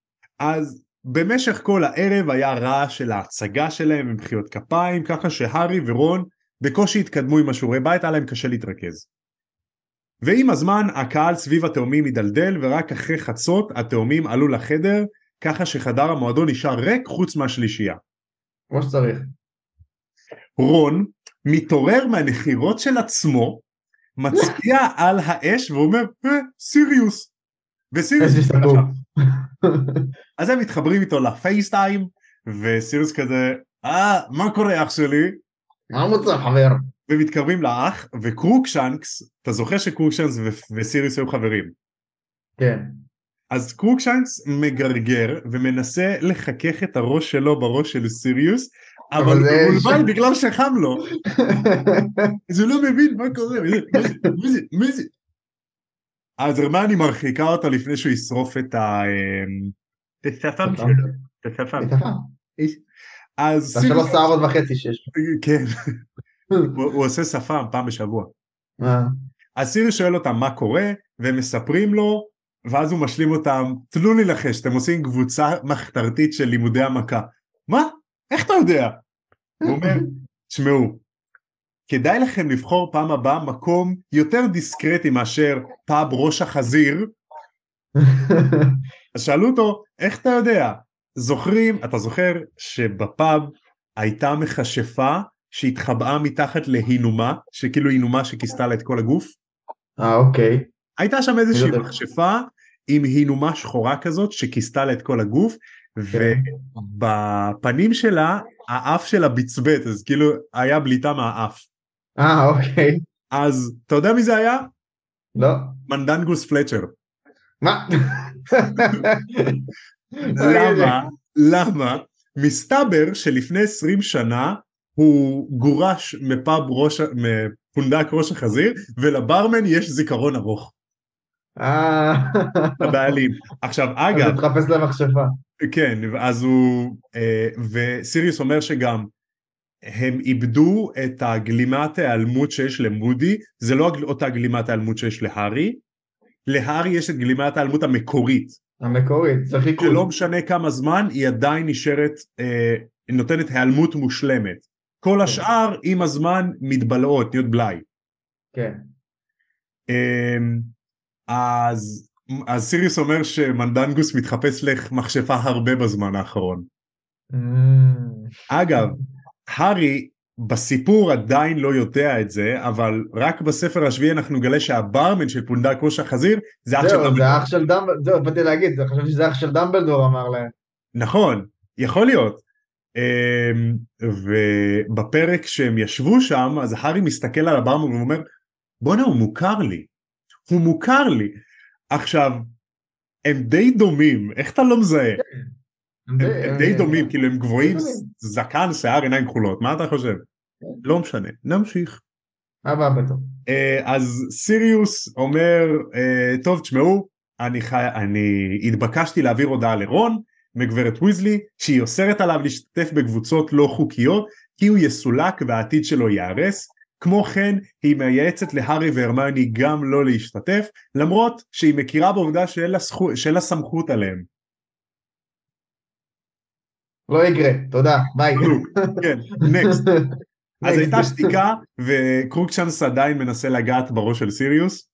<laughs> אז במשך כל הערב היה רעש של ההצגה שלהם עם מחיאות כפיים, ככה שהארי ורון בקושי התקדמו עם השיעורי בית, היה להם קשה להתרכז. ועם הזמן הקהל סביב התאומים הידלדל ורק אחרי חצות התאומים עלו לחדר ככה שחדר המועדון נשאר ריק חוץ מהשלישייה. כמו שצריך. רון מתעורר מהנחירות של עצמו, מצביע על האש ואומר אה, סיריוס. וסיריוס <laughs> אז הם מתחברים איתו ל FaceTime וסיריוס כזה אה מה קורה אח שלי? מה מוצא חבר? ומתקרבים לאח וקרוקשנקס אתה זוכר שקרוקשנקס ו- וסיריוס היו חברים? כן. אז קרוקשנקס מגרגר ומנסה לחכך את הראש שלו בראש של סיריוס אבל הוא זה- מבולבל בגלל שחם לו. <laughs> אז הוא לא מבין מה קורה. זה מי זה? מי זה אז הרמני מרחיקה אותו לפני שהוא ישרוף את ה... אמ, את השפם שפם. שלו את השפם. אז זה שלוש שערות וחצי שיש. כן הוא הוא עושה שפם פעם בשבוע אה, אז סירי שואל אותם מה קורה והם מספרים לו ואז הוא משלים אותם תנו לי לחש אתם עושים קבוצה מחתרתית של לימודי המכה מה? איך אתה יודע? הוא אומר תשמעו כדאי לכם לבחור פעם הבאה מקום יותר דיסקרטי מאשר פאב ראש החזיר <laughs> אז שאלו אותו איך אתה יודע? זוכרים אתה זוכר שבפאב הייתה מכשפה שהתחבאה מתחת להינומה שכאילו הינומה שכיסתה לה את כל הגוף אה, אוקיי. הייתה שם איזושהי. מכשפה עם הינומה שחורה כזאת שכיסתה לה את כל הגוף כן. ובפנים שלה האף שלה בצבט אז כאילו היה בליטה מהאף אה, אוקיי. אז אתה יודע מי זה היה? לא. מנדנגוס פלצ'ר מה? למה? למה? מסתבר שלפני 20 שנה הוא גורש מפאב ראש, מפונדק ראש החזיר ולברמן יש זיכרון ארוך אה, לבעלים. עכשיו אז אגב תחפש למכשפה. כן אז הוא אה, וסיריוס אומר שגם הם איבדו את הגלימת ההיעלמות שיש למודי. זה לא אותה גלימת ההיעלמות שיש להארי. להארי יש את גלימת ההיעלמות המקורית. המקורית, זה חיקוי. שלא משנה כמה זמן היא עדיין נשארת אה, נותנת היעלמות מושלמת. כל השאר עם הזמן מתבלעות נהיות בלאי. כן. אמ, אז אז סיריוס אומר שמנדנגוס מתחפש למכשפה הרבה בזמן האחרון. Mm, אגב, הארי בסיפור עדיין לא יודע את זה, אבל רק בספר השביעי אנחנו נגלה שהברמן של פונדק ראש החזיר זה אח של דמבלדור. זה אח של דמבלדור, זהו, באתי להגיד, חשבתי שזה אח של דמבלדור אמר להם. נכון, יכול להיות. אמ, ובפרק שהם ישבו שם, אז הארי מסתכל על הברמן ואומר, בואנה הוא מוכר לי, הוא מוכר לי. עכשיו, הם די דומים, איך אתה לא מזהה? הם, הם די דומים, כאילו הם גבוהים. זקן, שיער, עיניים כחולות, מה אתה חושב? לא משנה, נמשיך. הבא. אה, אז סיריוס אומר, אה, טוב תשמעו, אני, חי... אני התבקשתי להעביר הודעה לרון מגברת ויזלי שהיא אוסרת עליו להשתתף בקבוצות לא חוקיות כי הוא יסולק והעתיד שלו ייהרס. כמו כן היא מייעצת להארי והרמיוני גם לא להשתתף למרות שהיא מכירה בעובדה שאין לה, סחו... שאין לה סמכות עליהם. לא יקרה, תודה, ביי. כן, next. <laughs> אז. הייתה שתיקה וקרוקשנקס עדיין מנסה לגעת בראש של סיריוס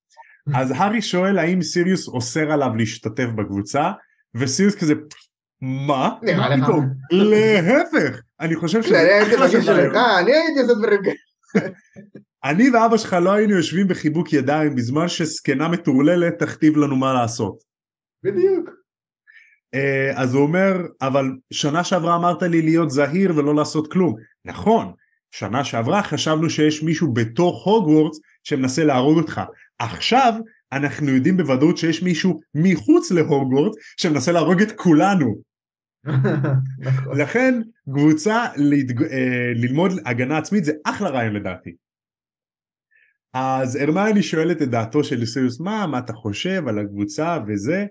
אז הארי שואל האם סיריוס אוסר עליו להשתתף בקבוצה וסיריוס כזה מה? נראה לך. להפך אני חושב. שלך, אני הייתי עושה דברים כאלה. <laughs> אני ואבא שלך לא היינו יושבים בחיבוק ידיים בזמן שזקנה מטורללת תכתיב לנו מה לעשות בדיוק. אה, אז הוא אומר אבל שנה שעברה אמרת לי להיות זהיר ולא לעשות כלום נכון שנה שעברה חשבנו שיש מישהו בתוך הוגוורטס שמנסה להרוג אותך. עכשיו אנחנו יודעים בוודאות שיש מישהו מחוץ להוגוורטס שמנסה להרוג את כולנו. נכון. לכן קבוצה להתג... אה, ללמוד הגנה עצמית זה אחלה רעיון לדעתי. אז הרמני שואלת את דעתו של סיריוס מה מה אתה חושב על הקבוצה וזה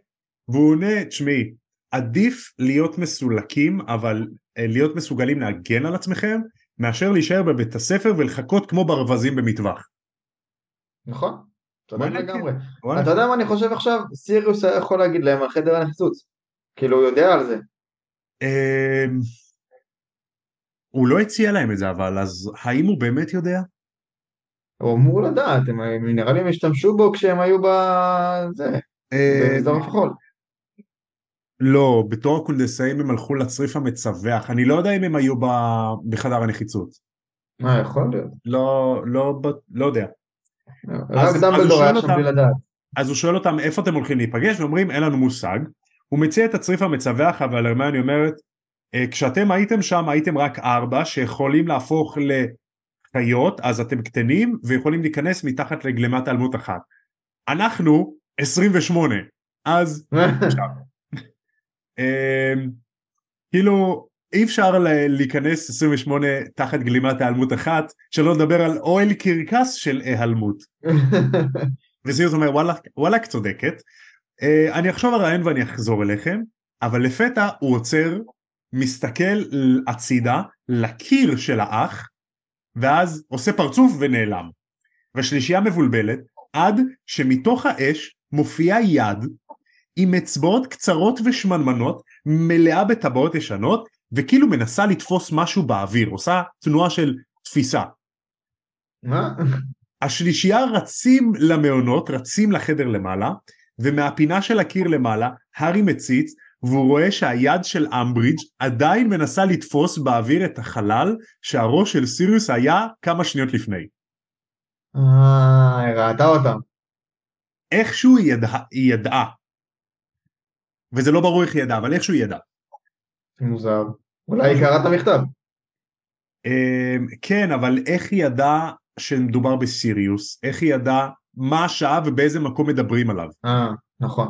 והוא עונה תשמעי עדיף להיות מסולקים אבל אה, להיות מסוגלים להגן על עצמכם מאשר להישאר בבית הספר ולחכות כמו ברווזים במטווח. נכון, צודק לגמרי. אתה יודע מה אני חושב עכשיו? סיריוס היה יכול להגיד להם על חדר הנחיצוץ. כאילו הוא יודע על זה. אמ, הוא לא הציע להם את זה אבל אז האם הוא באמת יודע? הוא אמור לדעת, הם, נראה לי הם השתמשו בו כשהם היו בזה, אמ, במסדרון הכחול. לא, בתור הקונדסאים הם הלכו לצריף המצווח, אני לא יודע אם הם היו ב- בחדר הנחיצות. מה יכול להיות? לא, לא, לא יודע. רק אז הוא דמבלדור היה שם אותם- בלי לדעת. אז הוא שואל אותם איפה אתם הולכים להיפגש ואומרים אין לנו מושג. הוא מציע את הצריף המצווח אבל הרמני אומרת "אה, כשאתם הייתם שם הייתם רק ארבע שיכולים להפוך לחיות אז אתם קטנים ויכולים להיכנס מתחת לגלימת אלמות אחת. אנחנו 28 אז <laughs> כאילו אי אפשר להיכנס 28 תחת גלימת היעלמות אחת שלא לדבר על אוהל קרקס של היעלמות. <laughs> וסיריוס אומר וואלה וואלכ צודקת אה, אני אחשוב על רעיון ואני אחזור אליכם אבל לפתע הוא עוצר מסתכל הצידה לקיר של האח ואז עושה פרצוף ונעלם והשלישייה מבולבלת עד שמתוך האש מופיעה יד עם אצבעות קצרות ושמנמנות מלאה בטבעות ישנות וכאילו מנסה לתפוס משהו באוויר עושה תנועה של תפיסה מה? השלישייה רצים למעונות, רצים לחדר למעלה, ומהפינה של הקיר למעלה, הארי מציץ, והוא רואה שהיד של אמברידג' עדיין מנסה לתפוס באוויר את החלל שהראש של סיריוס היה כמה שניות לפני. אה, היא ראתה אותם. איכשהו היא ידעה, היא ידעה. וזה לא ברור איך ידעה, אבל איכשהו ידעה. מוזר. אולי קראה את המכתב. אמ, כן, אבל איך היא ידעה שמדובר בסיריוס? איך היא ידעה מה השעה ובאיזה מקום מדברים עליו? אה, נכון.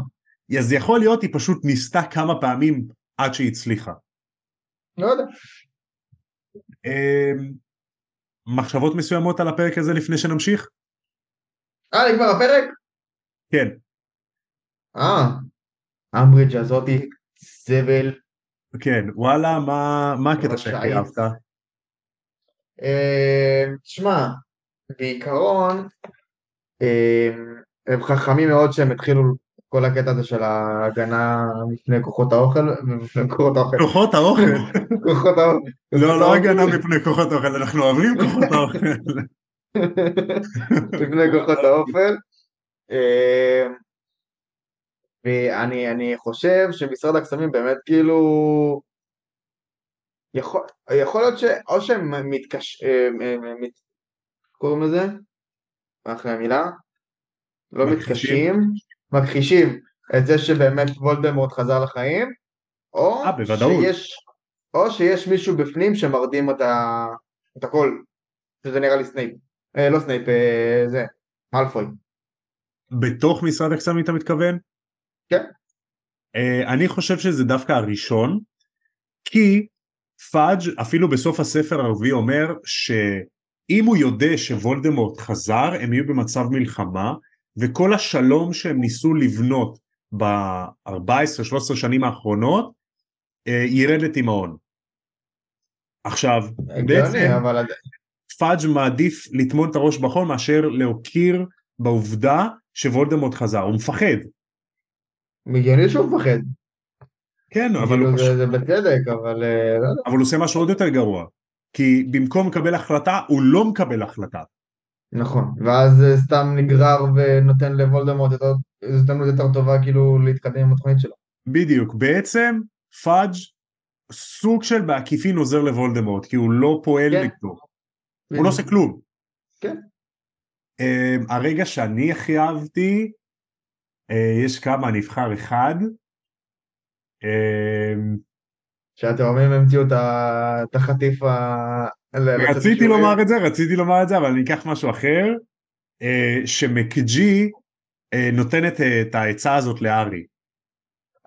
אז יכול להיות היא פשוט ניסתה כמה פעמים עד שהיא הצליחה. לא יודע. אמ, מחשבות מסוימות על הפרק הזה לפני שנמשיך? אה, נגמר הפרק? כן. אה. אמברידג' הזאתי זבל. כן, וואלה, מה, הקטע. שהכי אהבת? אה, תשמע, בעיקרון, אה, הם חכמים מאוד שהם התחילו כל הקטע הזה של ההגנה מפני כוחות האוכל, מפני כוחות האוכל, כוחות האוכל. כוחות האוכל, לא, לא הגנה מפני כוחות האוכל, אנחנו אוהבים כוחות האוכל. <laughs> לפני כוחות האופל. אה, ואני אני חושב שמשרד הקסמים באמת כאילו יכול, יכול להיות שאו שהם מתקש... אה, אה, מת... קוראים לזה? מה אחרי המילה? לא. מתקשים, מכחישים את זה שבאמת וולדמורט חזר לחיים, או אה, בוודאות. שיש, או שיש מישהו בפנים שמרדים את, ה... את הכל, שזה נראה לי סנייפ, אה, לא סנייפ, אה, זה, מאלפוי. בתוך משרד הקסמים אתה מתכוון? כן. אה, אני חושב שזה דווקא הראשון, כי פאג' אפילו בסוף הספר הרביעי אומר שאם הוא יודע שוולדמורט חזר הם יהיו במצב מלחמה וכל השלום שהם ניסו לבנות ב-14-13 שנים האחרונות אה, ירד לטמאון. עכשיו בעצם אבל פאג' מעדיף לטמון את הראש בחול מאשר להוקיר בעובדה שוולדמורט חזר, הוא מפחד. הגיוני שהוא מפחד, כן, אבל כאילו הוא, זה, פשוט, זה בצדק, אבל אה, לא אבל הוא עושה משהו עוד יותר גרוע. כי במקום לקבל החלטה, הוא לא מקבל החלטה. נכון, ואז אה, סתם נגרר ונותן לוולדמורט הזדמנות יותר טובה כאילו להתקדם עם התוכנית שלו. בדיוק, בעצם פאג' סוג של בעקיפין עוזר לוולדמורט, כי הוא לא פועל כן. נגדו. הוא לא עושה כלום. כן. Um, הרגע שאני הכי אהבתי, יש כמה, אני אבחר אחד. Um, שהתאומים המציאו את החטיף ה... רציתי. לומר את זה, רציתי לומר את זה, אבל אני אקח משהו אחר, אה, שמקג'י אה, נותנת אה, את העצה הזאת לארי.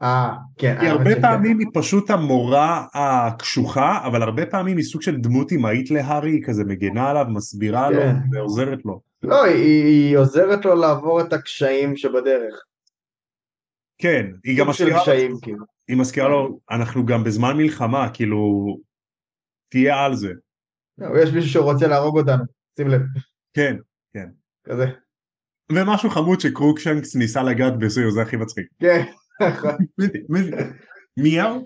אה, כן. כי הרבה. פעמים היא פשוט המורה הקשוחה, אבל הרבה פעמים היא סוג של דמות אמהית להארי, היא כזה מגנה עליו, מסבירה לו כן. ועוזרת לו. לא, היא עוזרת לו לעבור את הקשיים שבדרך. כן, היא גם מזכירה לו, קשיים, כאילו. היא מזכירה לו, אנחנו גם בזמן מלחמה, כאילו, תהיה על זה. לא, יש מישהו שרוצה להרוג אותנו, שים לב, כן, כזה. ומשהו חמוד שקרוקשנקס ניסה לגעת בסיו, זה הכי מצחיק. כן, נכון. מיהו?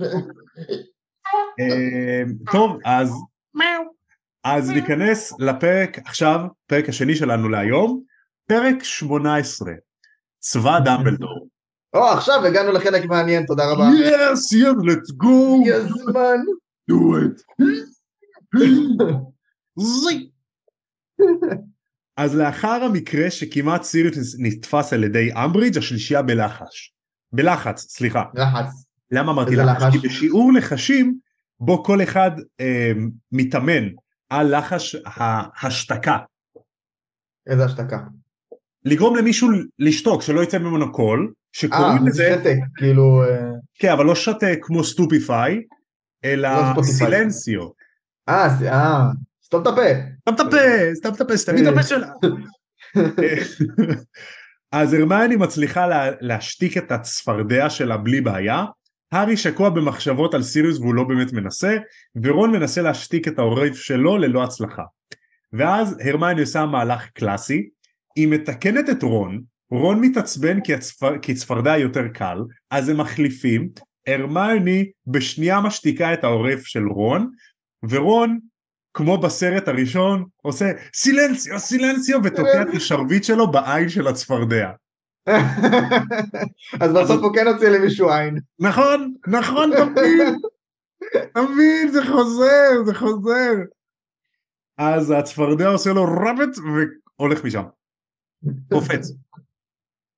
אה, טוב, אז אז ניכנס לפרק עכשיו, פרק השני שלנו להיום, פרק 18, צבא דמבלדור. או, עכשיו הגענו לחלק מעניין, תודה רבה. יס, יס, let's go, הגיע הזמן. do it. זי. אז לאחר המקרה שכמעט סיריוס נתפס על ידי אמברידג' השלישייה בלחש. בלחץ, סליחה. לחץ. למה אמרתי לחש? לחש? כי בשיעור לחשים בו כל אחד אה, מתאמן על לחש ההשתקה. איזה השתקה. לגרום למישהו לשתוק, שלא יצא ממנו קול, שקוראים זה לזה, שתק, כאילו... אה, כן, אבל לא שתק כמו סטופיפיי, אלא לא. סילנסיו. אה, אה, סתום את הפה. סתם את הפה, סתם את הפה, סתמי את הפה שלה. אז הרמני מצליחה לה, להשתיק את הצפרדע שלה בלי בעיה, הארי שקוע במחשבות על סיריוס והוא לא באמת מנסה, ורון מנסה להשתיק את העורף שלו ללא הצלחה. ואז הרמני עושה מהלך קלאסי, היא מתקנת את רון, רון מתעצבן כי, הצפר, כי צפרדע יותר קל, אז הם מחליפים, הרמני בשנייה משתיקה את העורף של רון, ורון כמו בסרט הראשון עושה סילנסיו סילנסיו ותוקע את השרביט שלו בעין של הצפרדע. <laughs> אז בסוף הוא כן הוציא למישהו עין. נכון נכון תמיד תמיד זה חוזר זה חוזר. אז הצפרדע עושה לו רבט והולך משם קופץ.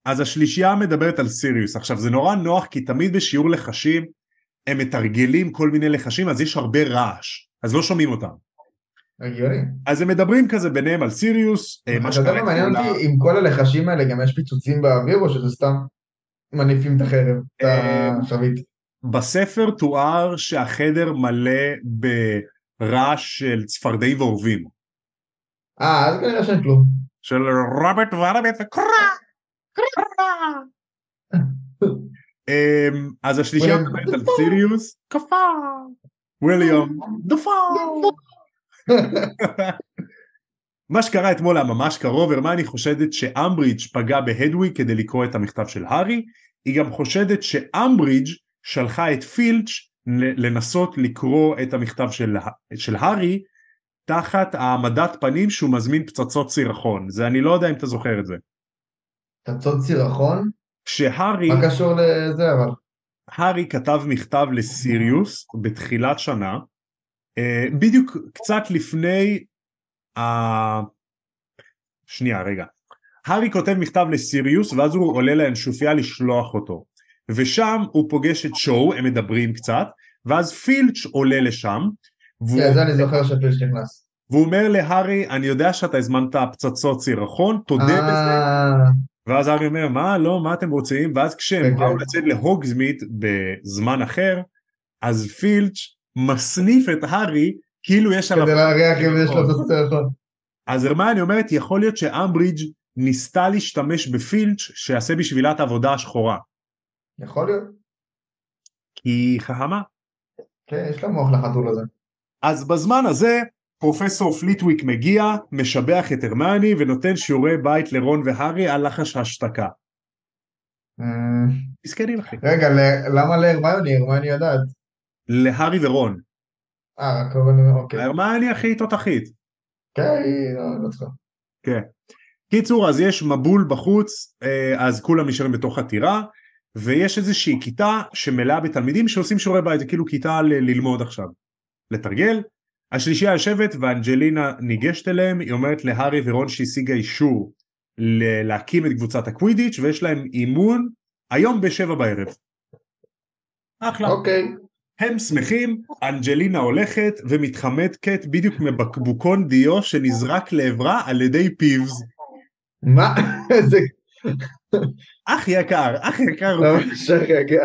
אז השלישייה מדברת על סיריוס עכשיו זה נורא נוח כי תמיד בשיעור לחשים הם מתרגלים כל מיני לחשים אז יש הרבה רעש אז לא שומעים אותם. הגיוני. אז הם מדברים כזה ביניהם על סיריוס, אה, מה אתה יודע שקרה מה מעניין אותי, אם כל הלחשים האלה גם יש פיצוצים באוויר או שזה סתם מניפים את החרב, את אה, השרביט. בספר תואר שהחדר מלא ברעש של צפרדעים ועורבים, אה, אז כנראה שאין כלום. של רבט ורבט וקרא, קרא. <laughs> אז השלישייה וויליאם, מדברת על סיריוס, כפה, וויליאם, דפה. מה שקרה אתמול היה ממש קרוב, הרמני חושדת שאמברידג' פגע בהדוויג כדי לקרוא את המכתב של הארי, היא גם חושדת שאמברידג' שלחה את פילץ' ל- לנסות לקרוא את המכתב של, של הארי תחת העמדת פנים שהוא מזמין פצצות סירחון, זה אני לא יודע אם אתה זוכר את זה. פצצות סירחון? כשהארי, מה קשור לזה אבל? הארי כתב מכתב לסיריוס בתחילת שנה, אה, בדיוק קצת לפני ה... שנייה רגע. הארי כותב מכתב לסיריוס ואז הוא עולה לאנשופיה לשלוח אותו. ושם הוא פוגש את שואו, הם מדברים קצת, ואז פילץ' עולה לשם, והוא, כן, זה אני זוכר שפילש נכנס. והוא אומר להארי, אני יודע שאתה הזמנת פצצות סירחון, תודה בזה, אה, ואז הארי אומר, מה, לא, מה אתם רוצים? ואז כשהם כן, באו כן. לצאת להוגזמית בזמן אחר, אז פילץ' מסניף את הארי, כאילו יש עליו... כדי להריח אם יש לו פצצות סירחון. אז הרמני אומרת, יכול להיות שאמברידג' ניסתה להשתמש בפילץ' שיעשה בשבילה את העבודה השחורה, יכול להיות. כי חכמה. כן, יש לו מוח לחתול הזה. אז בזמן הזה, פרופסור פליטוויק מגיע, משבח את הרמני ונותן שיעורי בית לרון והארי על לחש השתקה. אה, מסכנים אחי. רגע, למה להרמיוני? הרמיוני יודעת. להארי ורון. אה, רק הרמיוני, אוקיי. הרמני הכי תותחית. כן, היא לא- לא צריכה. כן. קיצור, אז יש מבול בחוץ, אה, אז כולם נשארים בתוך הטירה, ויש איזושהי כיתה שמלאה בתלמידים שעושים שיעורי בית, זה כאילו כיתה ללמוד עכשיו, לתרגל. השלישייה יושבת ואנג'לינה ניגשת אליהם, היא אומרת להארי ורון שהשיגה אישור להקים את קבוצת הקווידיץ' ויש להם אימון היום בשבע בערב. אחלה. אוקיי. הם שמחים, אנג'לינה הולכת ומתחמקת בדיוק מבקבוקון דיו שנזרק לעברה על ידי פיבס. מה? <laughs> איזה... אח יקר, אח יקר. ממש רגע.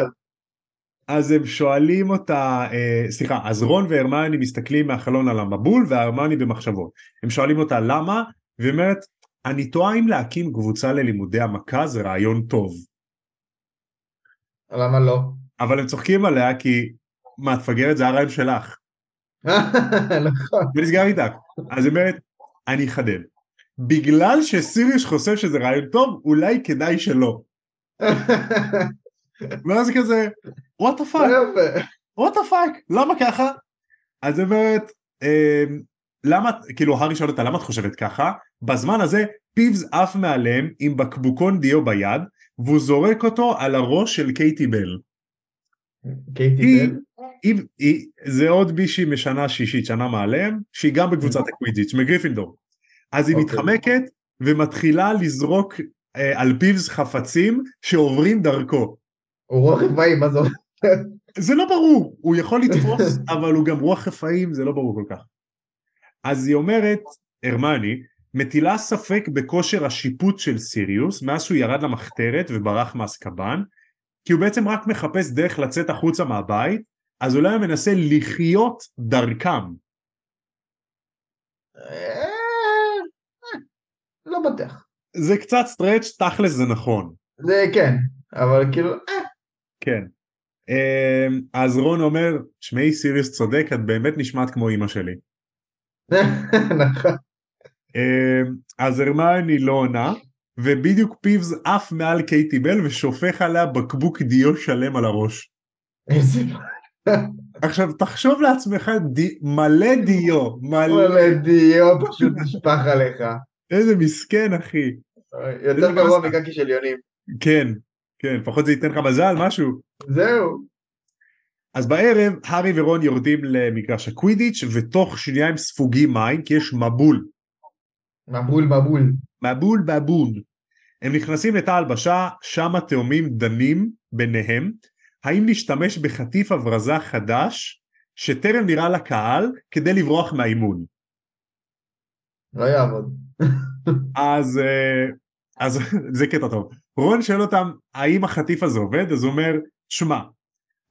אז הם שואלים אותה, אה, סליחה, אז רון והרמני מסתכלים מהחלון על המבול והרמני במחשבות. הם שואלים אותה למה, והיא אומרת, אני תוהה אם להקים קבוצה ללימודי המכה זה רעיון טוב. למה לא? אבל הם צוחקים עליה כי, מה, תפגרת זה הרעיון שלך. <laughs> נכון. ונסגר איתך. אז היא אומרת, אני אחדד. בגלל שסיריוש חושב שזה רעיון טוב, אולי כדאי שלא. <laughs> ואז כזה, the fuck, יפה. what the fuck, למה ככה? אז אמ, למה, כאילו הארי שואל אותה למה את חושבת ככה? בזמן הזה פיבס עף מעליהם עם בקבוקון דיו ביד, והוא זורק אותו על הראש של קייטי בל. קייטי בל? היא, היא, זה עוד מישהי משנה שישית, שנה מעליהם, שהיא גם בקבוצת הקווידיץ', מגריפינדור. אז היא אוקיי. מתחמקת ומתחילה לזרוק אה, על פיבס חפצים שעוברים דרכו. הוא רוח רפאים, מה זה אומר? זה לא ברור, הוא יכול לתפוס, אבל הוא גם רוח רפאים, זה לא ברור כל כך. אז היא אומרת, הרמני, מטילה ספק בכושר השיפוט של סיריוס מאז שהוא ירד למחתרת וברח מאסקבן, כי הוא בעצם רק מחפש דרך לצאת החוצה מהבית, אז אולי הוא מנסה לחיות דרכם. אה, אה, לא בטוח. זה קצת stretch, תכלס זה נכון. זה כן, אבל כאילו, אה, כן. אמ, אז רון אומר, שמעי סיריוס צודק, את באמת נשמעת כמו אימא שלי. <laughs> נכון. אמ, אז הרמיוני לא עונה, ובדיוק פיבס עף מעל קייטי בל ושופך עליה בקבוק דיו שלם על הראש. איזה עכשיו תחשוב לעצמך די, מלא דיו, מלא, וואלה דיו פשוט נשפך עליך. איזה מסכן אחי. יותר גרוע מקקי של יונים. כן, כן, לפחות זה ייתן לך מזל, משהו. זהו. אז בערב הארי ורון יורדים למגרש הקווידיץ' ותוך שנייה הם ספוגים מים כי יש מבול. מבול מבול. מבול בבון. הם נכנסים לתא הלבשה, שם התאומים דנים ביניהם, האם להשתמש בחטיף הברזה חדש שטרם נראה לקהל כדי לברוח מהאימון. לא יעבוד. אז, אה, אז <laughs> זה קטע טוב. רון שואל אותם האם החטיף הזה עובד, אז הוא אומר, שמע,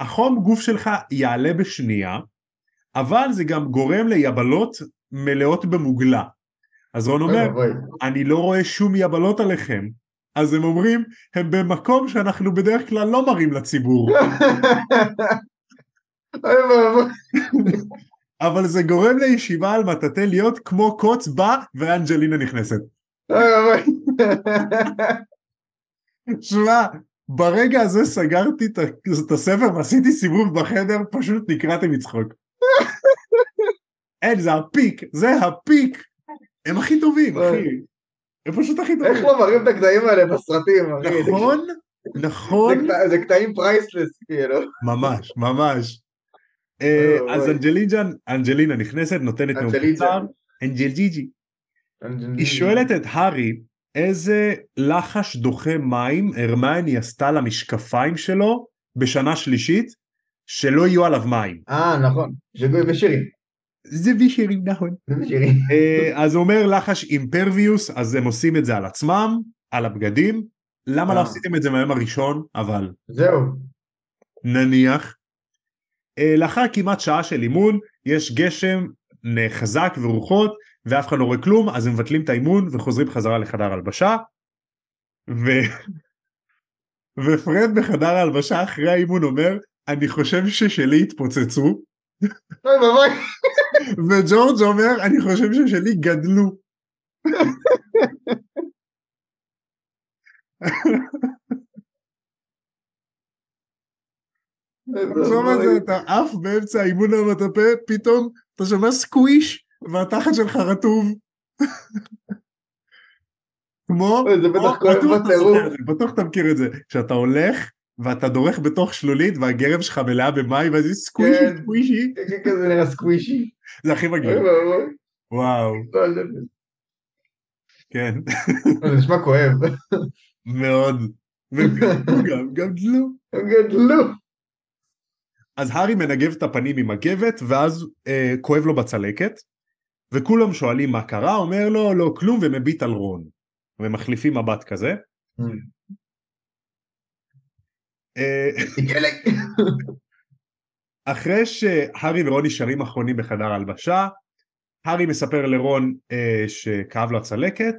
החום גוף שלך יעלה בשנייה, אבל זה גם גורם ליבלות מלאות במוגלה. אז רון אומר, אני לא רואה שום יבלות עליכם. אז הם אומרים, הם במקום שאנחנו בדרך כלל לא מראים לציבור. <laughs> אבל זה גורם לישיבה על מטאטא להיות כמו קוץ בא ואנג'לינה נכנסת. שמע, ברגע הזה סגרתי את הספר ועשיתי סיבוב בחדר, פשוט נקרעתי מצחוק. אין, זה ה peak, זה ה peak. הם הכי טובים, אחי. הם פשוט הכי איך טובים. לא מראים את הקטעים האלה בסרטים, אחי? נכון, נכון. זה קטע- זה קטעים priceless, כאילו. ממש, ממש. אה, אוי, אז אוי. אנג'לינה, נכנסת, נותנת נאום. קצר, אנג'לג'יג'י. היא שואלת את הארי איזה לחש דוחה מים הרמני עשתה למשקפיים שלו בשנה שלישית שלא יהיו עליו מים. אה, נכון. שגוי ושירים. זה וישרים נכון. זה ושירים. אה, אז הוא אומר לחש אימפרביוס אז הם עושים את זה על עצמם, על הבגדים. למה לא אה. עשיתם את זה מהיום הראשון? אבל זהו. נניח. אה, לאחר כמעט שעה של אימון יש גשם חזק ורוחות ואף אחד לא רואה כלום אז הם מבטלים את האימון וחוזרים חזרה לחדר הלבשה. ו... ופרד בחדר ההלבשה אחרי האימון אומר אני חושב ששלי התפוצצו אוי ואבוי. וג'ורג' אומר אני חושב ששלי גדלו. תחשוב על זה אתה עף באמצע האימון המטפה פתאום אתה שומע סקוויש והתחת שלך רטוב. כמו, זה בטח כואב בטירוף. זה, בטוח אתה מכיר את זה, שאתה הולך ואתה דורך בתוך שלולית והגרב שלך מלאה במים ואז יש סקווישי כן. סקווישי, כזה נראה סקווישי. זה הכי מגניב, ואבוי. וואו, לא, זה- כן, זה נשמע כואב. מאוד, וגם, גם דלו, הם גדלו. אז הארי מנגב את הפנים עם מגבת ואז אה, כואב לו בצלקת וכולם שואלים מה קרה אומר לו לא כלום ומביט על רון ומחליפים מבט כזה. אה, אחרי שהארי ורון נשארים אחרונים בחדר הלבשה הארי מספר לרון אה, שכאב לו הצלקת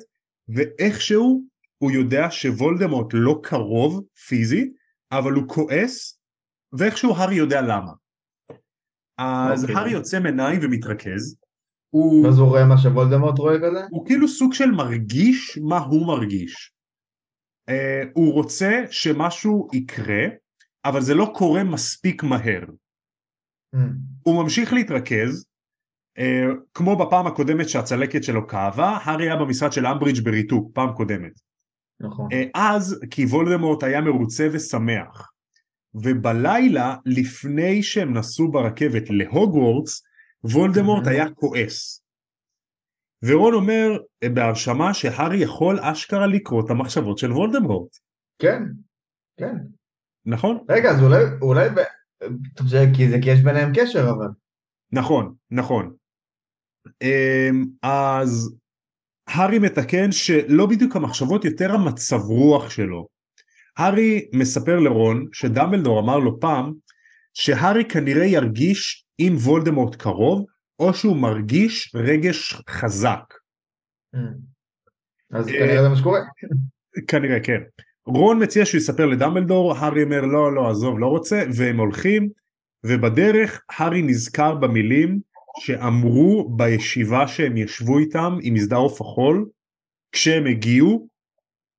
ואיכשהו הוא יודע שוולדמורט לא קרוב פיזית אבל הוא כועס ואיכשהו הארי יודע למה. אז okay. אוקיי. הארי יוצא מעיניים ומתרכז. הוא, אז הוא רואה מה שוולדמורט רואה כזה? הוא כאילו סוג של מרגיש מה הוא מרגיש. Uh, הוא רוצה שמשהו יקרה, אבל זה לא קורה מספיק מהר. Mm. הוא ממשיך להתרכז, uh, כמו בפעם הקודמת שהצלקת שלו כאבה, הארי היה במשרד של אמברידג' בריתוק, פעם קודמת. נכון. Uh, אז כי וולדמורט היה מרוצה ושמח. ובלילה לפני שהם נסעו ברכבת להוגוורטס וולדמורט. היה כועס. ורון אומר אה, בהרשמה שהארי יכול אשכרה לקרוא את המחשבות של וולדמורט, כן, כן. נכון? רגע, אז אולי, אולי, ב- טוב, זה כי זה כי יש ביניהם קשר אבל. נכון, נכון. אמ, אז הארי מתקן שלא בדיוק המחשבות, יותר המצב רוח שלו. הארי מספר לרון שדמבלדור אמר לו פעם שהארי כנראה ירגיש אם וולדמורט קרוב או שהוא מרגיש רגש חזק. Mm. אז אה, כנראה זה מה שקורה. כנראה כן. רון מציע שהוא יספר לדמבלדור, הארי אומר לא לא עזוב לא רוצה והם הולכים ובדרך הארי נזכר במילים שאמרו בישיבה שהם ישבו איתם עם מסדר עוף החול כשהם הגיעו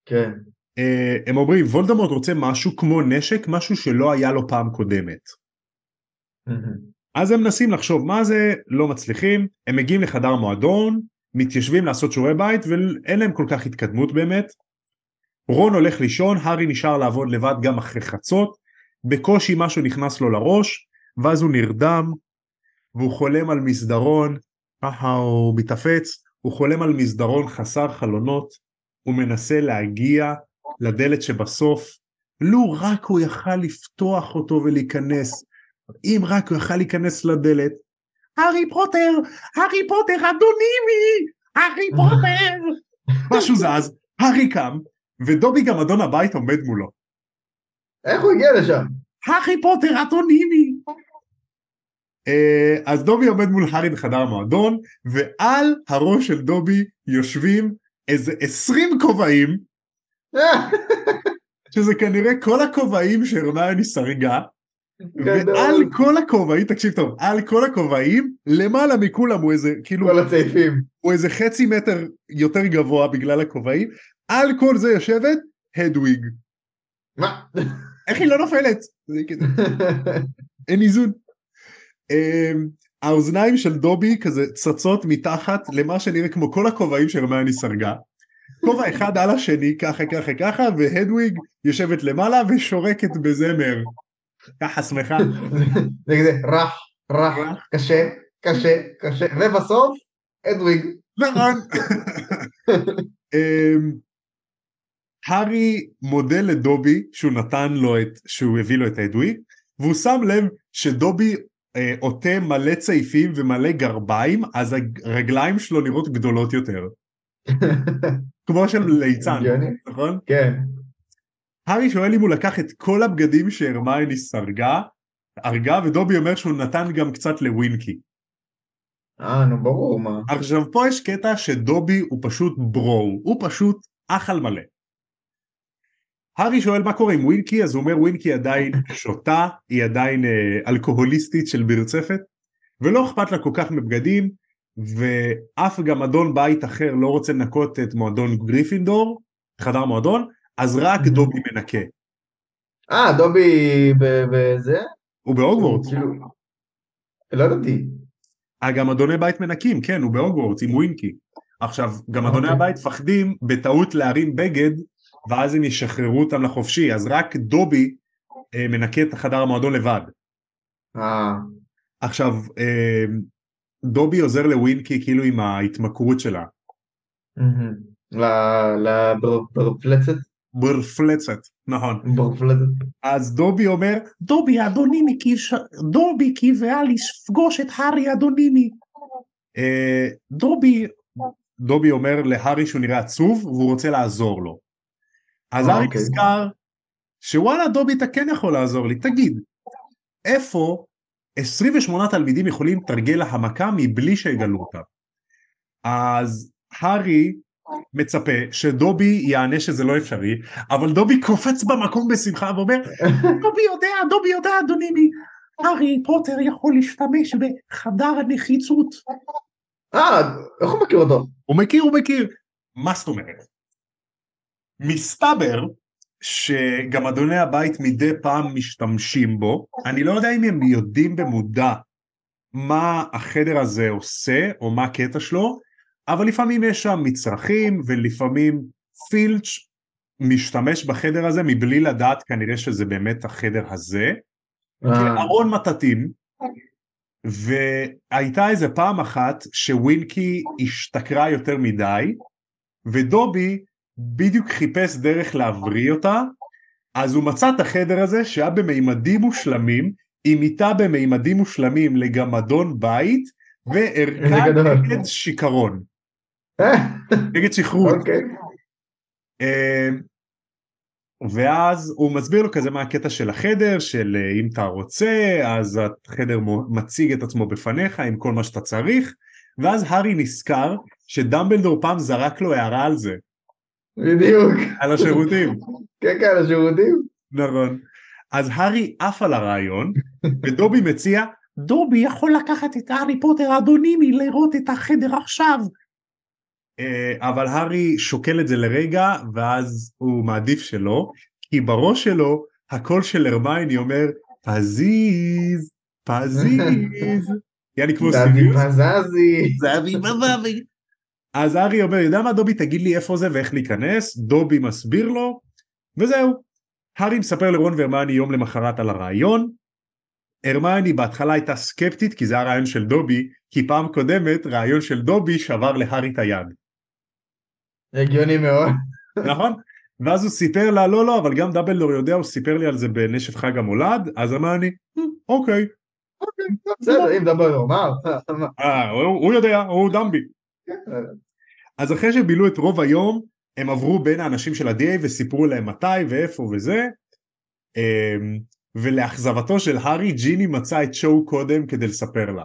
כן. אה, הם אומרים וולדמורט רוצה משהו כמו נשק משהו שלא היה לו פעם קודמת. אז הם מנסים לחשוב מה זה לא מצליחים הם מגיעים לחדר מועדון מתיישבים לעשות שיעורי בית ואין להם כל כך התקדמות באמת. רון הולך לישון הארי נשאר לעבוד לבד גם אחרי חצות בקושי משהו נכנס לו לראש ואז הוא נרדם והוא חולם על מסדרון ככה הוא מתאפץ הוא חולם על מסדרון חסר חלונות הוא מנסה להגיע לדלת שבסוף לו רק הוא יכל לפתוח אותו ולהיכנס אם רק הוא יכל להיכנס לדלת הארי פוטר הארי פוטר אדונימי הארי פוטר. <laughs> משהו זז הארי קם ודובי גם אדון הבית עומד מולו. איך הוא הגיע לשם? הארי פוטר אדונימי אה, אז דובי עומד מול הארי בחדר המועדון ועל הראש של דובי יושבים איזה 20 כובעים שזה כנראה כל הכובעים שהרמיוני סרגה. ועל כל הכובעים תקשיב טוב על כל הכובעים למעלה מכולם הוא איזה כאילו כל הצעיפים. הוא איזה חצי מטר יותר גבוה בגלל הכובעים על כל זה יושבת הדוויג מה? איך היא לא נופלת אין איזון. אמ, האוזניים של דובי כזה צצות מתחת למה שנראה כמו כל הכובעים שהרמיוני סרגה. כובע אחד על השני ככה ככה ככה והדוויג יושבת למעלה ושורקת בזמר. ככה שמחה. <laughs> זה רך, רך, רך. קשה, קשה, קשה, ובסוף אדוויג. נכון. <laughs> אמ, הארי מודה לדובי שהוא נתן לו את, שהוא הביא לו את הדוויג והוא שם לב שדובי אה, עוטה מלא צעיפים ומלא גרביים אז הרגליים שלו נראות גדולות יותר. <laughs> כמו של ליצן. נכון? כן. הארי שואל אם הוא לקח את כל הבגדים שהרמייני סרגה, הרגה ודובי אומר שהוא נתן גם קצת לווינקי. אה, נו ברור מה. עכשיו פה יש קטע שדובי הוא פשוט ברו, הוא פשוט אח על מלא. הארי שואל מה קורה עם ווינקי אז הוא אומר ווינקי עדיין שותה, היא עדיין אה, אלכוהוליסטית של ברצפת ולא אכפת לה כל כך מבגדים ואף גם אדון בית אחר לא רוצה לנקות את מועדון גריפינדור, חדר מועדון, אז רק Mhm. דובי מנקה. אה, דובי בזה? הוא בהוגוורטס. כאילו- לא ידעתי. אה, גם אדוני בית מנקים, כן, הוא בהוגוורטס עם ווינקי. עכשיו, גם אדוני אוקיי. הבית מפחדים בטעות להרים בגד, ואז הם ישחררו אותם לחופשי, אז רק דובי אה, מנקה את החדר המועדון לבד. אה, עכשיו, אה, דובי עוזר לווינקי כאילו עם ההתמכרות שלה. מהמם. ברפלצת, נכון. ברפלצת. אז דובי אומר, דובי אדונימי, כי ש... דובי קיווה לפגוש את הארי אדונימי. אה, דובי, דובי אומר להארי שהוא נראה עצוב והוא רוצה לעזור לו. אז אה, הארי אוקיי. נזכר שוואלה דובי אתה כן יכול לעזור לי, תגיד, איפה 28 תלמידים יכולים לתרגל להמכה מבלי שיגלו אותה? אז הארי מצפה שדובי יענה שזה לא אפשרי, אבל דובי קופץ במקום בשמחה ואומר, דובי יודע, דובי יודע אדונימי, הארי פוטר יכול להשתמש בחדר הנחיצות. אה, איך הוא מכיר אותו? הוא מכיר, הוא מכיר. מה זאת אומרת? מסתבר שגם אדוני הבית מדי פעם משתמשים בו, אני לא יודע אם הם יודעים במודע מה החדר הזה עושה או מה הקטע שלו, אבל לפעמים יש שם מצרכים ולפעמים פילץ' משתמש בחדר הזה מבלי לדעת כנראה שזה באמת החדר הזה, אה, ארון מטאטים, והייתה איזה פעם אחת שווינקי השתכרה יותר מדי, ודובי בדיוק חיפש דרך להבריא אותה, אז הוא מצא את החדר הזה שהיה במימדים מושלמים, עם מיטה במימדים מושלמים לגמדון בית, וערכה. נגד שיכרון, אה, נגד שכרות. אוקיי. אה, ואז הוא מסביר לו כזה מה הקטע של החדר, של אה, אם אתה רוצה, אז החדר מציג את עצמו בפניך עם כל מה שאתה צריך, ואז הארי נזכר שדמבלדור פעם זרק לו הערה על זה, בדיוק. על השירותים. כן, כן, השירותים. נכון. אז הארי עף על הרעיון, ודובי מציע, דובי יכול לקחת את הארי פוטר האדונימי לראות את החדר עכשיו. אה, אבל הארי שוקל את זה לרגע, ואז הוא מעדיף שלא, כי בראש שלו הקול של הרמייני אומר, פזיז, פזיז. <laughs> יעני כמו. פזזי. זהבי בבבי. אז הארי אומר, יודע מה דובי תגיד לי איפה זה ואיך להיכנס, דובי מסביר לו, וזהו. הארי מספר לרון והרמני יום למחרת על הרעיון. הרמני בהתחלה הייתה סקפטית כי זה היה רעיון של דובי, כי פעם קודמת רעיון של דובי שבר להארי את היד, הגיוני מאוד. נכון? ואז הוא סיפר לה, לא לא, אבל גם דאבלדור יודע, הוא סיפר לי על זה בנשף חג המולד, אז אמרני, "אה, אוקיי, בסדר, אם מה? מה? אה, הוא, יודע, הוא דמבי. אז אחרי שבילו את רוב היום הם עברו בין האנשים של ה-DA וסיפרו להם מתי ואיפה וזה אמ, ולאכזבתו של הארי ג'יני מצא את שואו קודם כדי לספר לה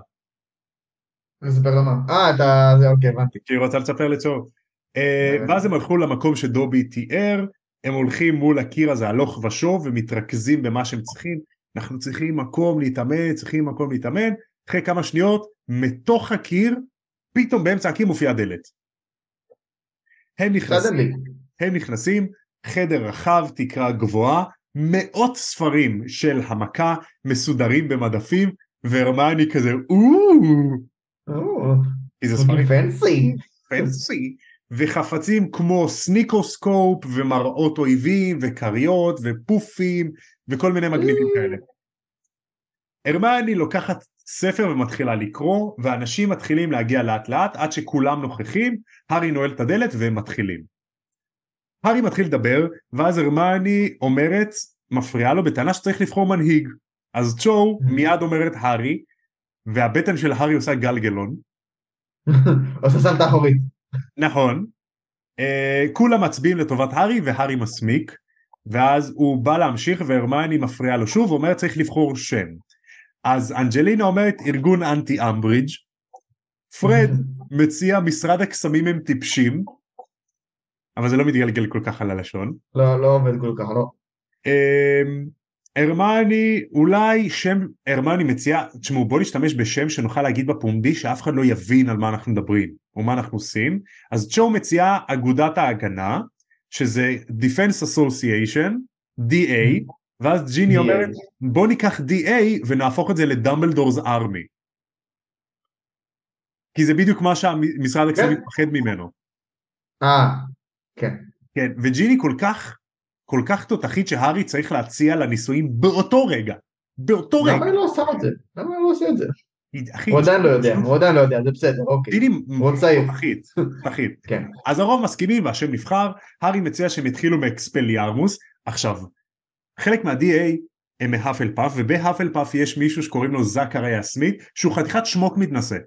לספר לה מה? אה, אתה... זה אוקיי, הבנתי. כי היא רוצה לספר באמת. ואז הם הלכו למקום שדובי תיאר הם הולכים מול הקיר הזה הלוך ושוב ומתרכזים במה שהם צריכים. אנחנו צריכים מקום להתאמן צריכים מקום להתאמן. אחרי כמה שניות מתוך הקיר פתאום באמצע הקיר מופיעה דלת. הם נכנסים. הם נכנסים, חדר רחב, תקרה גבוהה, מאות ספרים של המכה מסודרים במדפים, והרמני כזה, אוו, כי זה ספרים. פנסי. פנסי, וחפצים כמו סניקוסקופ ומראות אויבים וכריות ופופים וכל מיני מגניבים כאלה. הרמני לוקחת ספר ומתחילה לקרוא, ואנשים מתחילים להגיע לאט לאט עד שכולם נוכחים, הארי נועל את הדלת והם מתחילים. הארי מתחיל לדבר, ואז הרמני אומרת, מפריעה לו בטענה שצריך לבחור מנהיג. אז צ'ו מיד אומרת הארי, והבטן של הארי עושה גלגלון. <laughs> עושה סלטה אחורית. נכון. אה, כולם מצביעים לטובת הארי והארי מסמיק, ואז הוא בא להמשיך והרמני מפריעה לו שוב, ואומרת צריך לבחור שם. אז אנג'לינה אומרת ארגון אנטי אמברידג', פרד <laughs> מציע משרד הקסמים הם טיפשים, אבל זה לא מתגלגל כל כך על הלשון. לא, לא עובד כל כך, לא. אמ, הרמני אולי שם הרמני מציע תשמעו בוא נשתמש בשם שנוכל להגיד בפומבי שאף אחד לא יבין על מה אנחנו מדברים או מה אנחנו עושים אז צ'ו מציעה אגודת ההגנה שזה Defense Association DA ואז ג'יני DA. אומרת בוא ניקח DA ונהפוך את זה לדמבלדורס ארמי כי זה בדיוק מה שהמשרד כן. מפחד ממנו אה, כן. כן וג'יני כל כך כל כך תותחית שהארי צריך להציע לה נישואים באותו רגע באותו רגע למה היא לא עושה את זה? למה היא לא עושה את זה? אחי, הוא עדיין לא יודע, הוא עדיין לא יודע, זה בסדר, אוקיי. דיני הוא צעיר. פחית, פחית. כן. אז הרוב מסכימים והשם נבחר, הארי מציע שהם יתחילו מאקספליארמוס. עכשיו, חלק מה-DA הם מהאפל פאף, ובהאפל פאף יש מישהו שקוראים לו זכריה סמית, שהוא חתיכת שמוק מתנשא.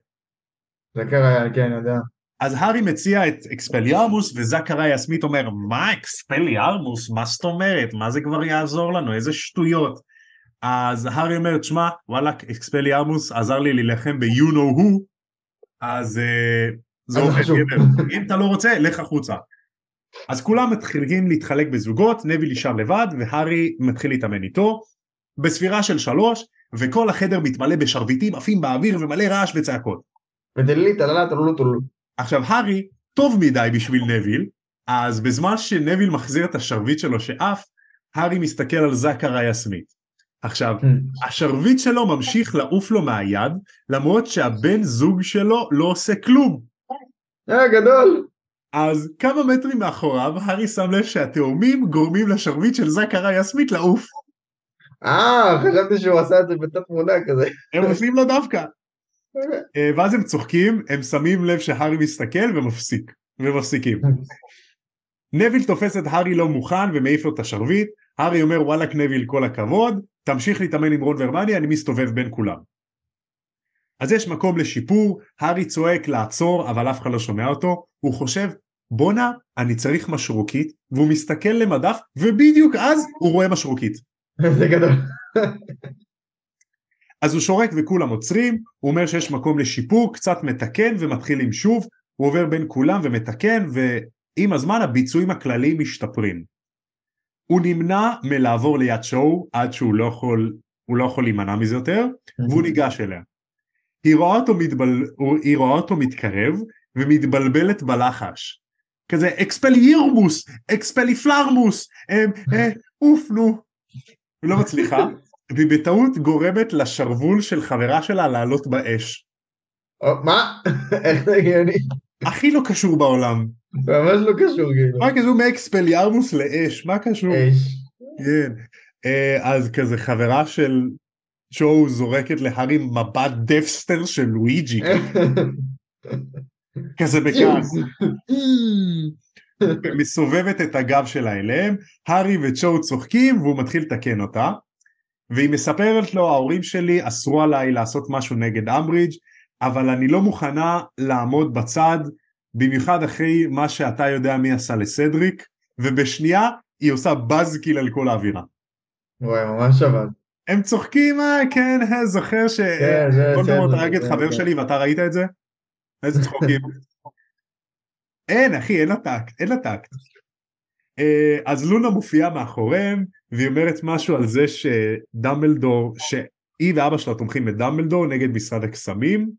קרה, כן, אני יודע. אז הארי מציע את אקספליארמוס וזכריה סמית אומר מה אקספליארמוס מה זאת אומרת מה זה כבר יעזור לנו איזה שטויות אז הארי אומר תשמע וואלה אקספליארמוס עזר לי להילחם ב-you know who אז uh, זה עובד. גבר אם אתה לא רוצה לך החוצה אז כולם מתחילים להתחלק בזוגות נביל נשאר לבד והארי מתחיל להתאמן איתו בספירה של שלוש וכל החדר מתמלא בשרביטים עפים באוויר ומלא רעש וצעקות ודלילי, טללה, טלולו, טלולו. עכשיו הארי טוב מדי בשביל נביל, אז בזמן שנביל מחזיר את השרביט שלו שעף, הארי מסתכל על זכריה סמית. עכשיו, השרביט שלו ממשיך לעוף לו מהיד, למרות שהבן זוג שלו לא עושה כלום. אה, גדול. אז כמה מטרים מאחוריו, הארי שם לב שהתאומים גורמים לשרביט של זכריה סמית לעוף. אה, חשבתי שהוא עשה את זה בתת מודע כזה. הם עושים לו דווקא. אה, ואז הם צוחקים, הם שמים לב שהארי מסתכל ומפסיק, ומפסיקים. נביל תופס את הארי לא מוכן ומעיף לו את השרביט, הארי אומר וואלכ נביל כל הכבוד, תמשיך להתאמן עם רון והרמני, אני מסתובב בין כולם. אז יש מקום לשיפור, הארי צועק לעצור אבל אף אחד לא שומע אותו, הוא חושב בואנה אני צריך משרוקית, והוא מסתכל למדף ובדיוק אז הוא רואה משרוקית. <laughs> זה גדול. אז הוא שורק וכולם עוצרים, הוא אומר שיש מקום לשיפור, קצת מתקן ומתחיל עם שוב, הוא עובר בין כולם ומתקן ועם הזמן הביצועים הכלליים משתפרים. הוא נמנע מלעבור ליד שואו עד שהוא לא יכול, הוא לא יכול להימנע מזה יותר, והוא ניגש אליה. היא רואה אותו, מתבל... היא רואה אותו מתקרב ומתבלבלת בלחש. כזה אקספלירמוס, אקספליפלרמוס, אה, אה, אוף נו. היא לא מצליחה, והיא בטעות גורמת לשרוול של חברה שלה לעלות באש. או, מה? <laughs> איך זה הגיוני? הכי לא קשור בעולם. ממש לא קשור כאילו. מה קשור מאקספליארמוס לאש? מה קשור? אש. כן. אה, אז כזה חברה של שואו זורקת להארי מבט death stare של לואיג'י. <laughs> כזה בכעס. מסובבת את הגב שלה אליהם, הארי וצ'ו צוחקים והוא מתחיל לתקן אותה. והיא מספרת לו ההורים שלי אסרו עליי לעשות משהו נגד אמברידג' אבל אני לא מוכנה לעמוד בצד במיוחד אחרי מה שאתה יודע מי עשה לסדריק ובשנייה היא עושה בזקיל על כל האווירה. וואי, ממש אבל. הם צוחקים אה כן אה, זוכר כן, זה שוולדמורט בסדר, הרג את חבר זה- שלי ואתה ראית את זה? איזה צחוקים. אין אחי אין לה טקט אין לה טקט. אה, אז לונה מופיעה מאחוריהם והיא אומרת משהו על זה שדמבלדור שהיא ואבא שלה תומכים בדמבלדור נגד משרד הקסמים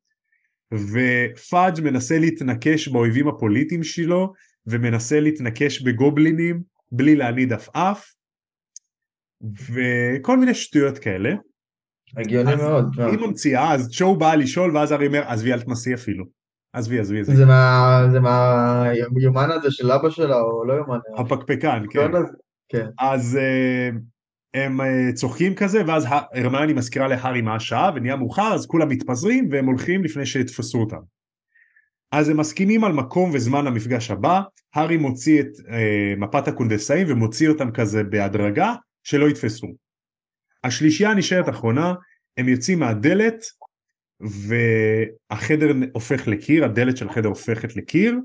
ופאג' מנסה להתנקש באויבים הפוליטיים שלו ומנסה להתנקש בגובלינים בלי להניד עפעף וכל מיני שטויות כאלה. הגיוני מאוד. היא ממציאה אז צ'ו באה לשאול ואז הארי אומר עזבי אל תנסי אפילו. עזבי עזבי עזבי. זה מה... זה מהיומן הזה של אבא שלה, או לא יומן. הפקפקן כן. כן. כן. אז אה, הם אה, צוחקים כזה ואז הרמיוני מזכירה להארי מה השעה ונהיה מאוחר אז כולם מתפזרים והם הולכים לפני שיתפסו אותם. אז הם מסכימים על מקום וזמן למפגש הבא, הארי מוציא את אה, מפת הקונדסאים ומוציא אותם כזה בהדרגה שלא יתפסו. השלישייה נשארת אחרונה, הם יוצאים מהדלת והחדר הופך לקיר, הדלת של החדר הופכת לקיר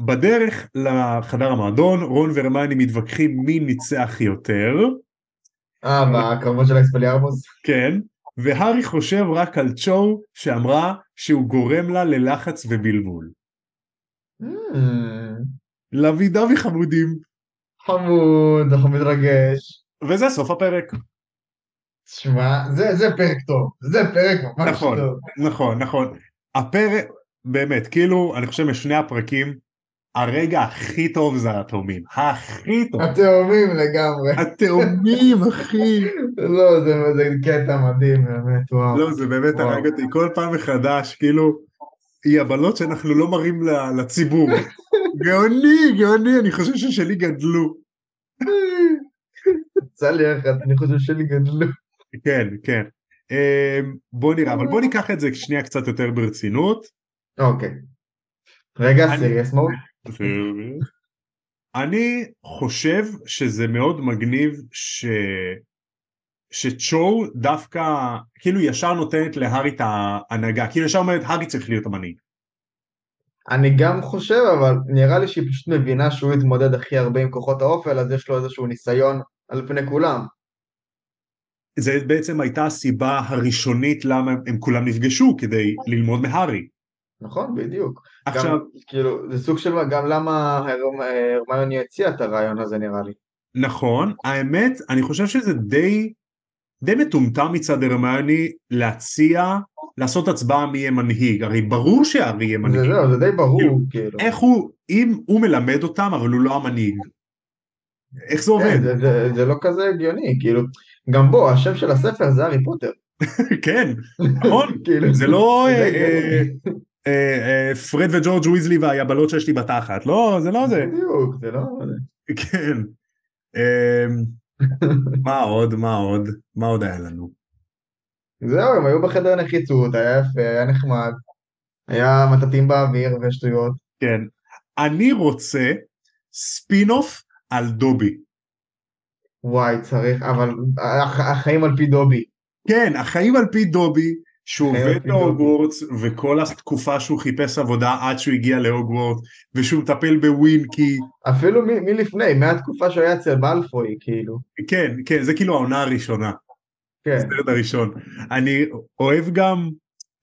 ובדרך לחדר המועדון רון והרמיוני מתווכחים מי ניצח יותר, אה, בקרבות של האקספליארמוס? כן, והארי חושב רק על צ'ו שאמרה שהוא גורם לה ללחץ ובלבול. Hmm, לוי דווי חמודים, חמוד, אנחנו מתרגש. וזה סוף הפרק. תשמע, זה זה פרק טוב. זה פרק ממש נכון. טוב. נכון, נכון. הפרק, באמת, כאילו, אני חושב משני הפרקים, הרגע הכי טוב זה התאומים. הכי טוב. התאומים לגמרי. התאומים, אחי. לא, זה זה קטע מדהים, באמת, וואו. לא, זה באמת. הרג אותי כל פעם מחדש, כאילו, יבלות שאנחנו לא מראים לציבור. <laughs> גאוני, גאוני, אני חושב ששלי גדלו. יצא לי אחד, אני חושב שלי גדלו. כן, כן. אה, בוא נראה, אבל בוא ניקח את זה שנייה קצת יותר ברצינות. אוקיי. רגע, סיריוס מוד? אני חושב שזה מאוד מגניב ש... שצ'ו דווקא כאילו ישר נותנת להארי את ההנהגה, כאילו ישר אומרת הארי צריך להיות המנהיג. אני גם חושב, אבל נראה לי שהיא פשוט מבינה שהוא יתמודד הכי הרבה עם כוחות האופל, אז יש לו איזשהו ניסיון על פני כולם. זה בעצם הייתה הסיבה הראשונית למה הם כולם נפגשו כדי ללמוד מהארי. נכון, בדיוק. עכשיו, גם, כאילו, זה סוג של, גם למה הרמ- הרמיוני הציע את הרעיון הזה נראה לי. נכון, האמת, אני חושב שזה די, די מטומטם מצד הרמיוני להציע, לעשות הצבעה מי יהיה מנהיג, הרי ברור שהארי יהיה זה מנהיג. זהו, זה די ברור, כאילו, כאילו. איך הוא, אם הוא מלמד אותם אבל הוא לא המנהיג. איך זה עובד? כן, זה, זה, זה לא כזה הגיוני, כאילו, גם בוא, השם של הספר זה הארי פוטר. <laughs> כן, נכון, <laughs> כאילו, זה לא זה אה. אה, פרד וג'ורג' ויזלי והיבלות שיש לי בתחת, לא, זה לא זה. בדיוק, זה לא... כן. אמ, מה עוד, מה עוד, מה עוד היה לנו? זהו, הם היו בחדר נחיצות, היה יפה, היה נחמד, היה מטאטאים באוויר ושטויות. כן. אני רוצה ספין-אוף על דובי. וואי, צריך, אבל הח- החיים על פי דובי. כן, החיים על פי דובי, שהוא עובד. בהוגוורטס, וכל התקופה שהוא חיפש עבודה עד שהוא הגיע להוגוורטס, ושהוא מטפל בווינקי, אפילו מלפני, מהתקופה שהוא היה אצל מאלפוי, כאילו. כן, כן, זה כאילו העונה הראשונה, כן. הסרט הראשון. אני אוהב גם,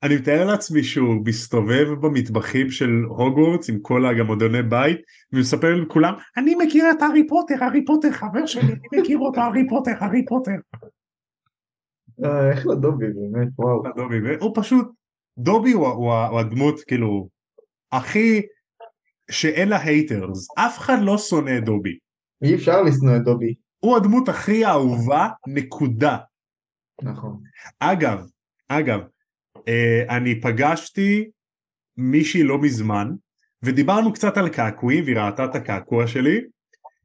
אני מתאר לעצמי שהוא מסתובב במטבחים של הוגוורטס עם כל הגמודוני בית, ומספר לכולם, אני מכיר את הארי פוטר, הארי פוטר חבר שלי, אני מכיר אותו, הארי פוטר, הארי פוטר. אה, איך לדובי, באמת, וואו. דובי, והוא פשוט, דובי הוא, הוא, הוא הדמות כאילו הכי שאין לה haters, אף אחד לא שונא את דובי, אי אפשר לשנוא את דובי. הוא הדמות הכי אהובה, נקודה. נכון. אגב, אגב, אה, אני פגשתי מישהי לא מזמן, ודיברנו קצת על קעקועים, והיא ראתה את הקעקוע שלי,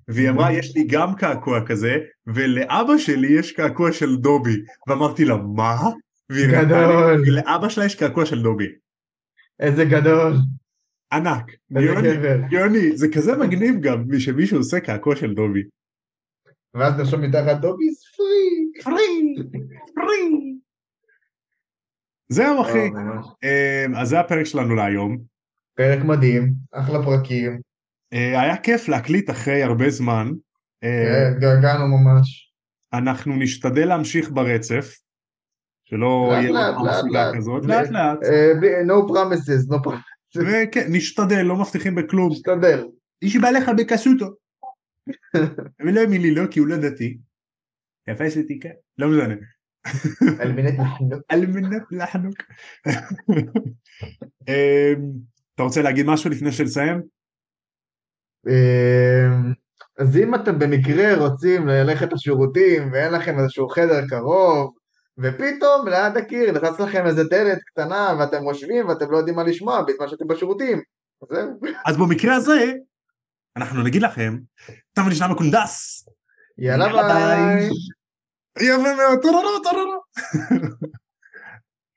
והיא אמרה יש לי גם קעקוע כזה, ולאבא שלי יש קעקוע של דובי, ואמרתי לה מה? והיא גדול. לי, לאבא שלה יש קעקוע של דובי. איזה גדול. ענק, יוני. יוני, זה כזה מגניב גם שמישהו עושה קעקוע של דובי. ואז נרשום מתחת דובי פרי. פרי, פרי. זהו אחי. אה, אז זה הפרק שלנו להיום. פרק מדהים, אחלה פרקים. אה, היה כיף להקליט אחרי הרבה זמן. אה, אה, התגעגענו ממש. אנחנו נשתדל להמשיך ברצף. שלא יהיה הפסקה לאט. כזאת, ל- לאט לאט. אה, no promises, no promises. וכן, נשתדל, לא מבטיחים בכלום. נשתדל. איש בא לך בקסוטו. <laughs> ולא האמין לי לא, כי הוא לא דתי. תפס אותי כן, לא משנה. על מנת לחנוק. <laughs> על מנת לחנוק. <laughs> אמ, אתה רוצה להגיד משהו לפני שנסיים? אמ, אז אם אתם במקרה רוצים ללכת לשירותים ואין לכם איזשהו חדר קרוב ופתאום ליד הקיר נכנס לכם איזה דלת קטנה ואתם רושמים ואתם לא יודעים מה לשמוע בזמן שאתם בשירותים אז זהו. אז במקרה הזה, אנחנו נגיד לכם, תם ונשלם הקונדס. יאללה ביי. יפה מאוד, טוררו טוררו.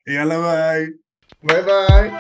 <laughs> יאללה ביי. ביי ביי.